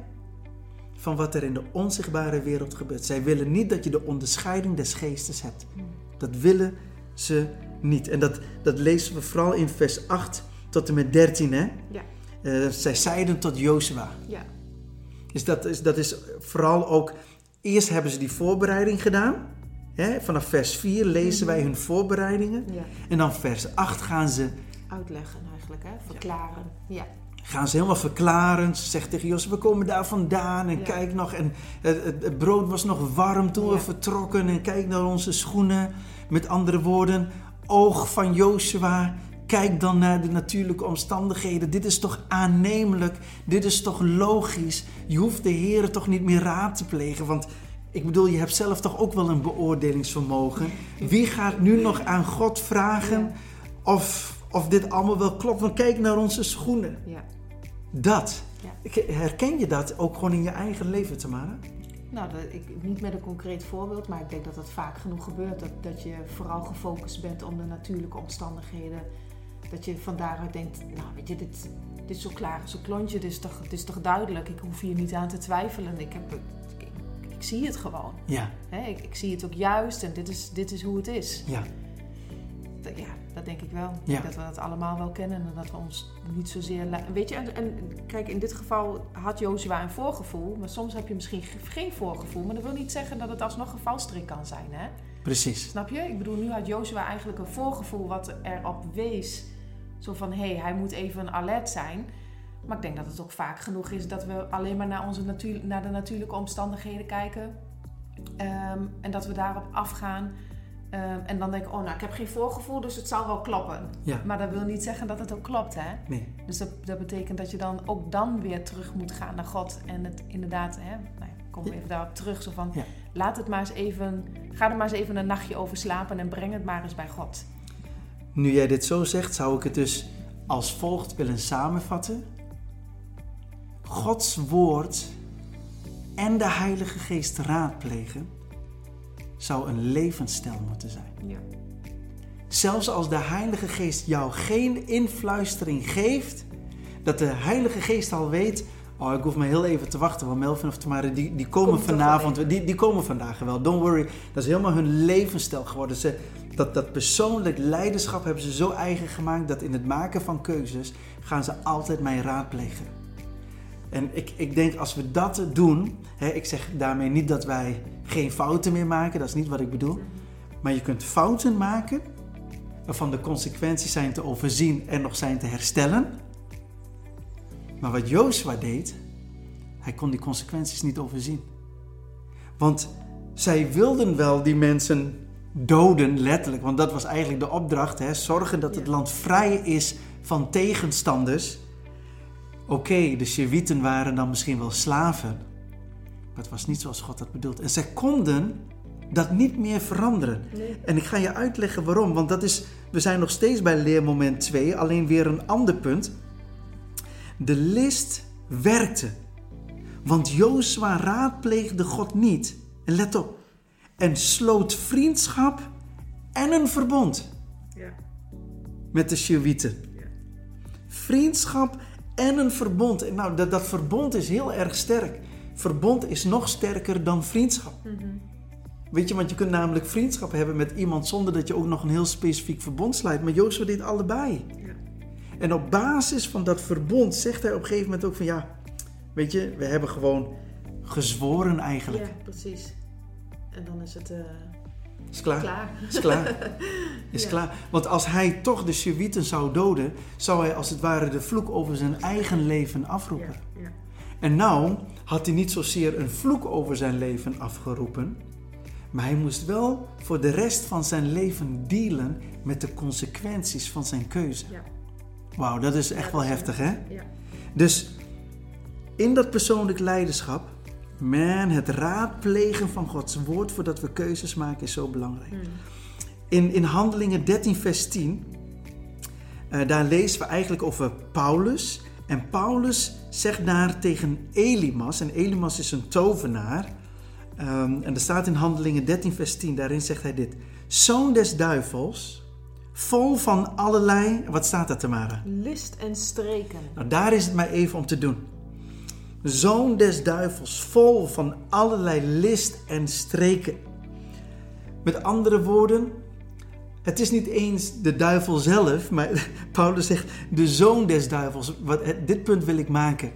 Speaker 2: van wat er in de onzichtbare wereld gebeurt. Zij willen niet dat je de onderscheiding des geestes hebt. Dat willen ze niet. En dat, dat lezen we vooral in vers 8 tot en met 13. Hè?
Speaker 1: Ja.
Speaker 2: Eh, zij zeiden tot Jozua.
Speaker 1: Ja.
Speaker 2: Dus dat is, dat is vooral ook. Eerst hebben ze die voorbereiding gedaan. Hè? Vanaf vers 4 lezen wij hun voorbereidingen.
Speaker 1: ja.
Speaker 2: En dan vers 8 gaan ze,
Speaker 1: Uitleggen eigenlijk, hè? Verklaren. Ja.
Speaker 2: gaan ze helemaal verklaren. Ze zegt tegen Jozef, we komen daar vandaan. En
Speaker 1: Ja.
Speaker 2: kijk nog, en het, het, het brood was nog warm toen we vertrokken. En kijk naar onze schoenen. Met andere woorden, oog van Jozua. Kijk dan naar de natuurlijke omstandigheden. Dit is toch aannemelijk? Dit is toch logisch? Je hoeft de Heer toch niet meer raad te plegen? Want ik bedoel, je hebt zelf toch ook wel een beoordelingsvermogen. Wie gaat nu nog aan God vragen of, of dit allemaal wel klopt? Want kijk naar onze schoenen.
Speaker 1: Ja.
Speaker 2: Dat.
Speaker 1: Ja.
Speaker 2: Herken je dat ook gewoon in je eigen leven, Tamara?
Speaker 1: Nou, dat, ik, niet met een concreet voorbeeld, maar ik denk dat dat vaak genoeg gebeurt. Dat, dat je vooral gefocust bent op de natuurlijke omstandigheden. Dat je van daaruit denkt, nou weet je, dit, dit is zo klaar als een klontje. Dit is, toch, dit is toch duidelijk. Ik hoef hier niet aan te twijfelen. Ik, heb, ik, ik, ik zie het gewoon.
Speaker 2: Ja?
Speaker 1: Ik, ik zie het ook juist en dit is, dit is hoe het is.
Speaker 2: ja,
Speaker 1: Dat- ja, dat denk ik wel. Ik
Speaker 2: Ja.
Speaker 1: denk dat we dat allemaal wel kennen en dat we ons niet zozeer... Weet je, en, en kijk, in dit geval had Jozua een voorgevoel, maar soms heb je misschien ge- geen voorgevoel. Maar dat wil niet zeggen dat het alsnog een valstrik kan zijn, hè?
Speaker 2: precies.
Speaker 1: Snap je? Ik bedoel, nu had Jozua eigenlijk een voorgevoel wat erop wees. Zo van, hé, hey, hij moet even alert zijn. Maar ik denk dat het ook vaak genoeg is dat we alleen maar naar, onze natuur, naar de natuurlijke omstandigheden kijken. Ehm, en dat we daarop afgaan. Ehm, en dan denk ik, oh nou, ik heb geen voorgevoel, dus het zal wel kloppen.
Speaker 2: Ja,
Speaker 1: Maar dat wil niet zeggen dat het ook klopt, hè?
Speaker 2: nee.
Speaker 1: Dus dat, dat betekent dat je dan ook dan weer terug moet gaan naar God. En het inderdaad, hè, nou ja, kom
Speaker 2: Ja.
Speaker 1: even daarop terug. Zo van,
Speaker 2: Ja.
Speaker 1: laat het maar eens even, ga er maar eens even een nachtje over slapen en breng het maar eens bij God.
Speaker 2: Nu jij dit zo zegt, zou ik het dus als volgt willen samenvatten. Gods woord en de Heilige Geest raadplegen zou een levensstijl moeten zijn.
Speaker 1: Ja.
Speaker 2: Zelfs als de Heilige Geest jou geen influistering geeft, dat de Heilige Geest al weet, oh ik hoef maar heel even te wachten, want Melvin of Tamara die, die komen
Speaker 1: Komt
Speaker 2: vanavond, die, die komen vandaag wel, don't worry. Dat is helemaal hun levensstijl geworden. Ze, dat, dat persoonlijk leiderschap hebben ze zo eigen gemaakt dat in het maken van keuzes gaan ze altijd mij raadplegen. En ik, ik denk als we dat doen, hè, ik zeg daarmee niet dat wij geen fouten meer maken, dat is niet wat ik bedoel. Maar je kunt fouten maken waarvan de consequenties zijn te overzien en nog zijn te herstellen. Maar wat Jozua deed, hij kon die consequenties niet overzien. Want zij wilden wel die mensen doden, letterlijk. Want dat was eigenlijk de opdracht. Hè? Zorgen dat het land vrij is van tegenstanders. Oké, de Shewieten waren dan misschien wel slaven. Maar het was niet zoals God had bedoeld. En zij konden dat niet meer veranderen.
Speaker 1: Nee.
Speaker 2: En ik ga je uitleggen waarom. Want dat is, we zijn nog steeds bij leermoment 2, alleen weer een ander punt. De list werkte. Want Jozua raadpleegde God niet. En let op. En sloot vriendschap en een verbond
Speaker 1: Ja.
Speaker 2: met de Shewieten.
Speaker 1: Ja.
Speaker 2: Vriendschap en een verbond. En nou, dat, dat verbond is heel erg sterk. Verbond is nog sterker dan vriendschap.
Speaker 1: Mhm.
Speaker 2: Weet je, want je kunt namelijk vriendschap hebben met iemand zonder dat je ook nog een heel specifiek verbond sluit. Maar Jozua deed allebei.
Speaker 1: Ja.
Speaker 2: En op basis van dat verbond zegt hij op een gegeven moment ook van ja, weet je, we hebben gewoon gezworen eigenlijk.
Speaker 1: ja, precies. En dan is het eh,
Speaker 2: Is klaar.
Speaker 1: klaar.
Speaker 2: Is klaar. Is
Speaker 1: Ja.
Speaker 2: klaar. Want als hij toch de Shewieten zou doden, zou hij als het ware de vloek over zijn eigen leven afroepen.
Speaker 1: Ja. Ja.
Speaker 2: En nou had hij niet zozeer een vloek over zijn leven afgeroepen, maar hij moest wel voor de rest van zijn leven dealen met de consequenties van zijn keuze.
Speaker 1: Ja.
Speaker 2: Wauw, dat is echt wel heftig hè?
Speaker 1: Ja.
Speaker 2: Dus in dat persoonlijk leiderschap, man, het raadplegen van Gods woord voordat we keuzes maken is zo belangrijk.
Speaker 1: Hmm.
Speaker 2: In, in Handelingen 13, vers 10, eh, daar lezen we eigenlijk over Paulus. En Paulus zegt daar tegen Elimas, en Elimas is een tovenaar. Ehm, en er staat in Handelingen 13, vers 10, daarin zegt hij dit. Zoon des duivels, vol van allerlei, wat staat daar Tamara?
Speaker 1: List en streken.
Speaker 2: Nou, daar is het maar even om te doen. Zoon des duivels, vol van allerlei list en streken. Met andere woorden, het is niet eens de duivel zelf, maar Paulus zegt de zoon des duivels. Wat, het- dit punt wil ik maken.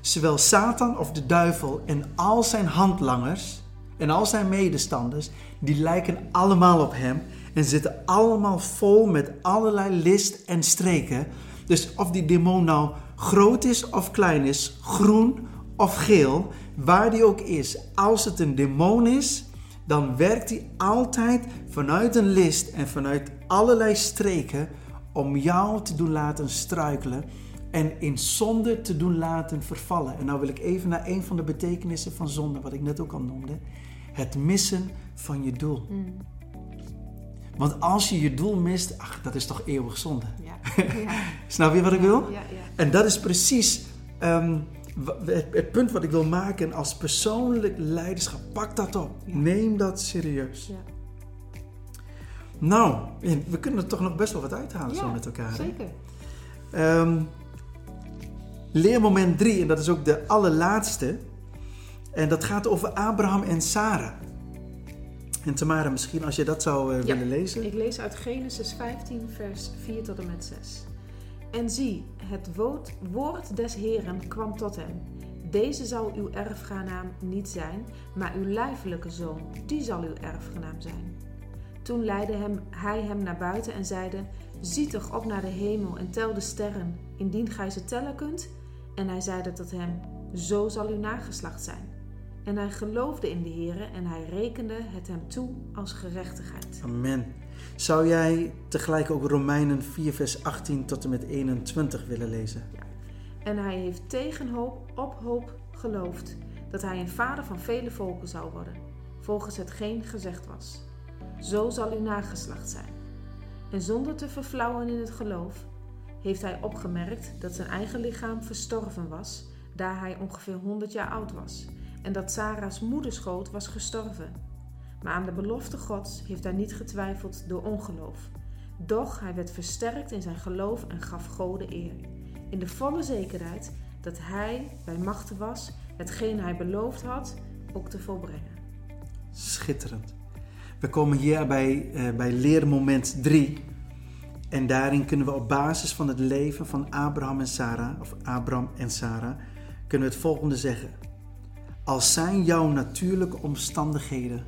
Speaker 2: Zowel Satan of de duivel en al zijn handlangers en al zijn medestanders, die lijken allemaal op hem en zitten allemaal vol met allerlei list en streken. Dus of die demon nou groot is of klein is, groen of geel, waar die ook is, als het een demon is, dan werkt hij altijd vanuit een list en vanuit allerlei streken om jou te doen laten struikelen en in zonde te doen laten vervallen. En nou wil ik even naar een van de betekenissen van zonde, wat ik net ook al noemde. Het missen van je doel.
Speaker 1: Hmm.
Speaker 2: Want als je je doel mist, ach, dat is toch eeuwig zonde.
Speaker 1: Ja. Ja.
Speaker 2: Snap je wat ik wil?
Speaker 1: Ja, ja.
Speaker 2: En dat is precies ehm, het, het punt wat ik wil maken als persoonlijk leiderschap. Pak dat op. Neem dat serieus.
Speaker 1: ja.
Speaker 2: Nou, we kunnen er toch nog best wel wat uithalen zo met elkaar.
Speaker 1: Zeker.
Speaker 2: Ehm, leermoment 3, en dat is ook de allerlaatste. En dat gaat over Abraham en Sarah. En Tamara, misschien als je dat zou eh,
Speaker 1: Ja,
Speaker 2: willen lezen.
Speaker 1: Ik lees uit Genesis 15, vers 4 tot en met 6. En zie, het woord, woord des Heren kwam tot hem. Deze zal uw erfgenaam niet zijn, maar uw lijfelijke zoon, die zal uw erfgenaam zijn. Toen leidde hem, hij hem naar buiten en zeide: Zie toch op naar de hemel en tel de sterren, indien gij ze tellen kunt. En hij zeide tot hem: Zo zal uw nageslacht zijn. En hij geloofde in de Heere en hij rekende het hem toe als gerechtigheid.
Speaker 2: Amen. Zou jij tegelijk ook Romeinen 4, vers 18 tot en met 21 willen lezen?
Speaker 1: En hij heeft tegen hoop op hoop geloofd dat hij een vader van vele volken zou worden, volgens hetgeen gezegd was. Zo zal uw nageslacht zijn. En zonder te verflauwen in het geloof, heeft hij opgemerkt dat zijn eigen lichaam verstorven was, daar hij ongeveer 100 jaar oud was, en dat Sarah's moederschoot was gestorven. Maar aan de belofte Gods heeft hij niet getwijfeld door ongeloof. Doch hij werd versterkt in zijn geloof en gaf God de eer. In de volle zekerheid dat hij bij machten was hetgeen hij beloofd had ook te volbrengen.
Speaker 2: Schitterend. We komen hier bij, uh, bij leermoment 3. En daarin kunnen we op basis van het leven van Abraham en Sarah, of Abraham en Sarah, kunnen we het volgende zeggen. Als zijn jouw natuurlijke omstandigheden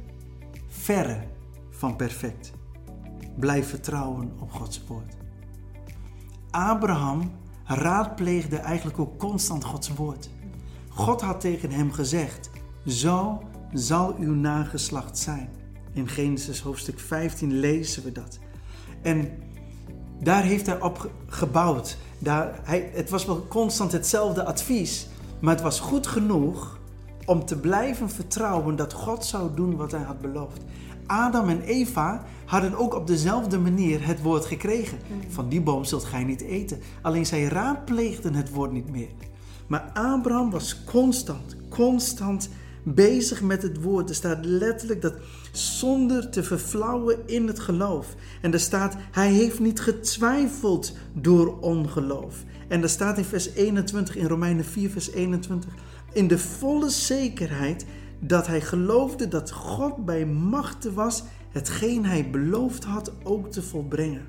Speaker 2: verre van perfect, blijf vertrouwen op Gods woord. Abraham raadpleegde eigenlijk ook constant Gods woord. God had tegen hem gezegd: Zo zal uw nageslacht zijn. In Genesis hoofdstuk 15 lezen we dat. En daar heeft hij op gebouwd. Daar, hij, het was wel constant hetzelfde advies, maar het was goed genoeg om te blijven vertrouwen dat God zou doen wat hij had beloofd. Adam en Eva hadden ook op dezelfde manier het woord gekregen. Van die boom zult gij niet eten. Alleen zij raadpleegden het woord niet meer. Maar Abraham was constant, constant bezig met het woord. Er staat letterlijk dat zonder te verflauwen in het geloof. En er staat, hij heeft niet getwijfeld door ongeloof. En er staat in vers 21, in Romeinen 4, vers 21, in de volle zekerheid dat hij geloofde dat God bij machten was hetgeen hij beloofd had ook te volbrengen.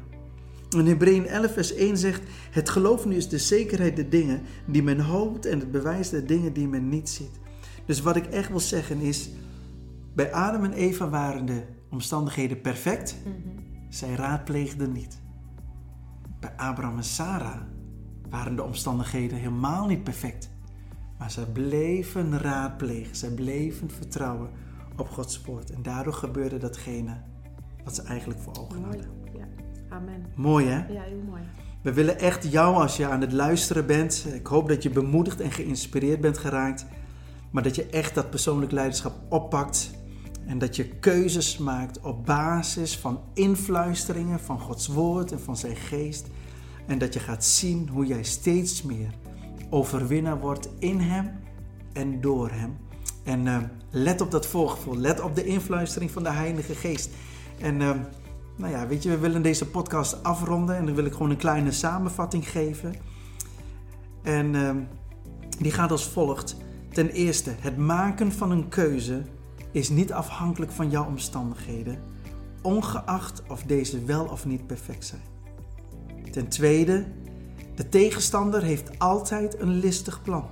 Speaker 2: In Hebreeën 11 vers 1 zegt, het geloof nu is de zekerheid der dingen die men hoopt en het bewijs der dingen die men niet ziet. Dus wat ik echt wil zeggen is, bij Adam en Eva waren de omstandigheden perfect, mhm. zij raadpleegden niet. Bij Abraham en Sarah waren de omstandigheden helemaal niet perfect. Maar zij bleven raadplegen, zij bleven vertrouwen op Gods woord. En daardoor gebeurde datgene wat ze eigenlijk voor ogen mooi. hadden.
Speaker 1: Ja, amen.
Speaker 2: Mooi hè?
Speaker 1: Ja, heel mooi.
Speaker 2: We willen echt jou als je aan het luisteren bent. Ik hoop dat je bemoedigd en geïnspireerd bent geraakt. Maar dat je echt dat persoonlijk leiderschap oppakt. En dat je keuzes maakt op basis van influisteringen van Gods woord en van zijn geest. En dat je gaat zien hoe jij steeds meer overwinnaar wordt in Hem en door Hem. En uh, let op dat voorgevoel. Let op de influistering van de Heilige Geest. En uh, nou ja, weet je, we willen deze podcast afronden. En dan wil ik gewoon een kleine samenvatting geven. En uh, die gaat als volgt. Ten eerste, het maken van een keuze is niet afhankelijk van jouw omstandigheden, ongeacht of deze wel of niet perfect zijn. Ten tweede, de tegenstander heeft altijd een listig plan.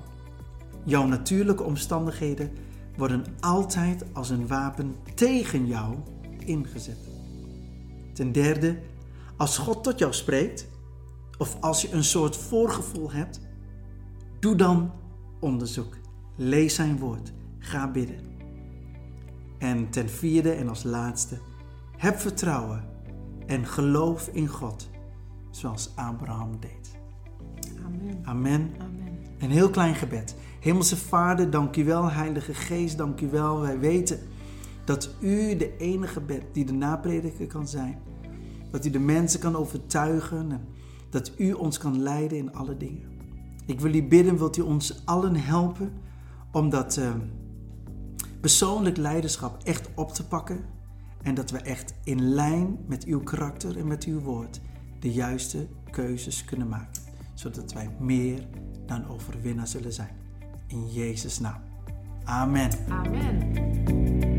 Speaker 2: Jouw natuurlijke omstandigheden worden altijd als een wapen tegen jou ingezet. Ten derde, als God tot jou spreekt, of als je een soort voorgevoel hebt, doe dan onderzoek. Lees zijn woord. Ga bidden. En ten vierde en als laatste, heb vertrouwen en geloof in God, zoals Abraham deed.
Speaker 1: Amen.
Speaker 2: Amen.
Speaker 1: Amen.
Speaker 2: Een heel klein gebed. Hemelse Vader, dank u wel, Heilige Geest, dank u wel. Wij weten dat u de enige bent die de naprediker kan zijn. Dat u de mensen kan overtuigen en dat u ons kan leiden in alle dingen. Ik wil u bidden, wilt u ons allen helpen om dat uh, persoonlijk leiderschap echt op te pakken. En dat we echt in lijn met uw karakter en met uw woord de juiste keuzes kunnen maken. Zodat wij meer dan overwinnaar zullen zijn. In Jezus' naam. Amen.
Speaker 1: Amen.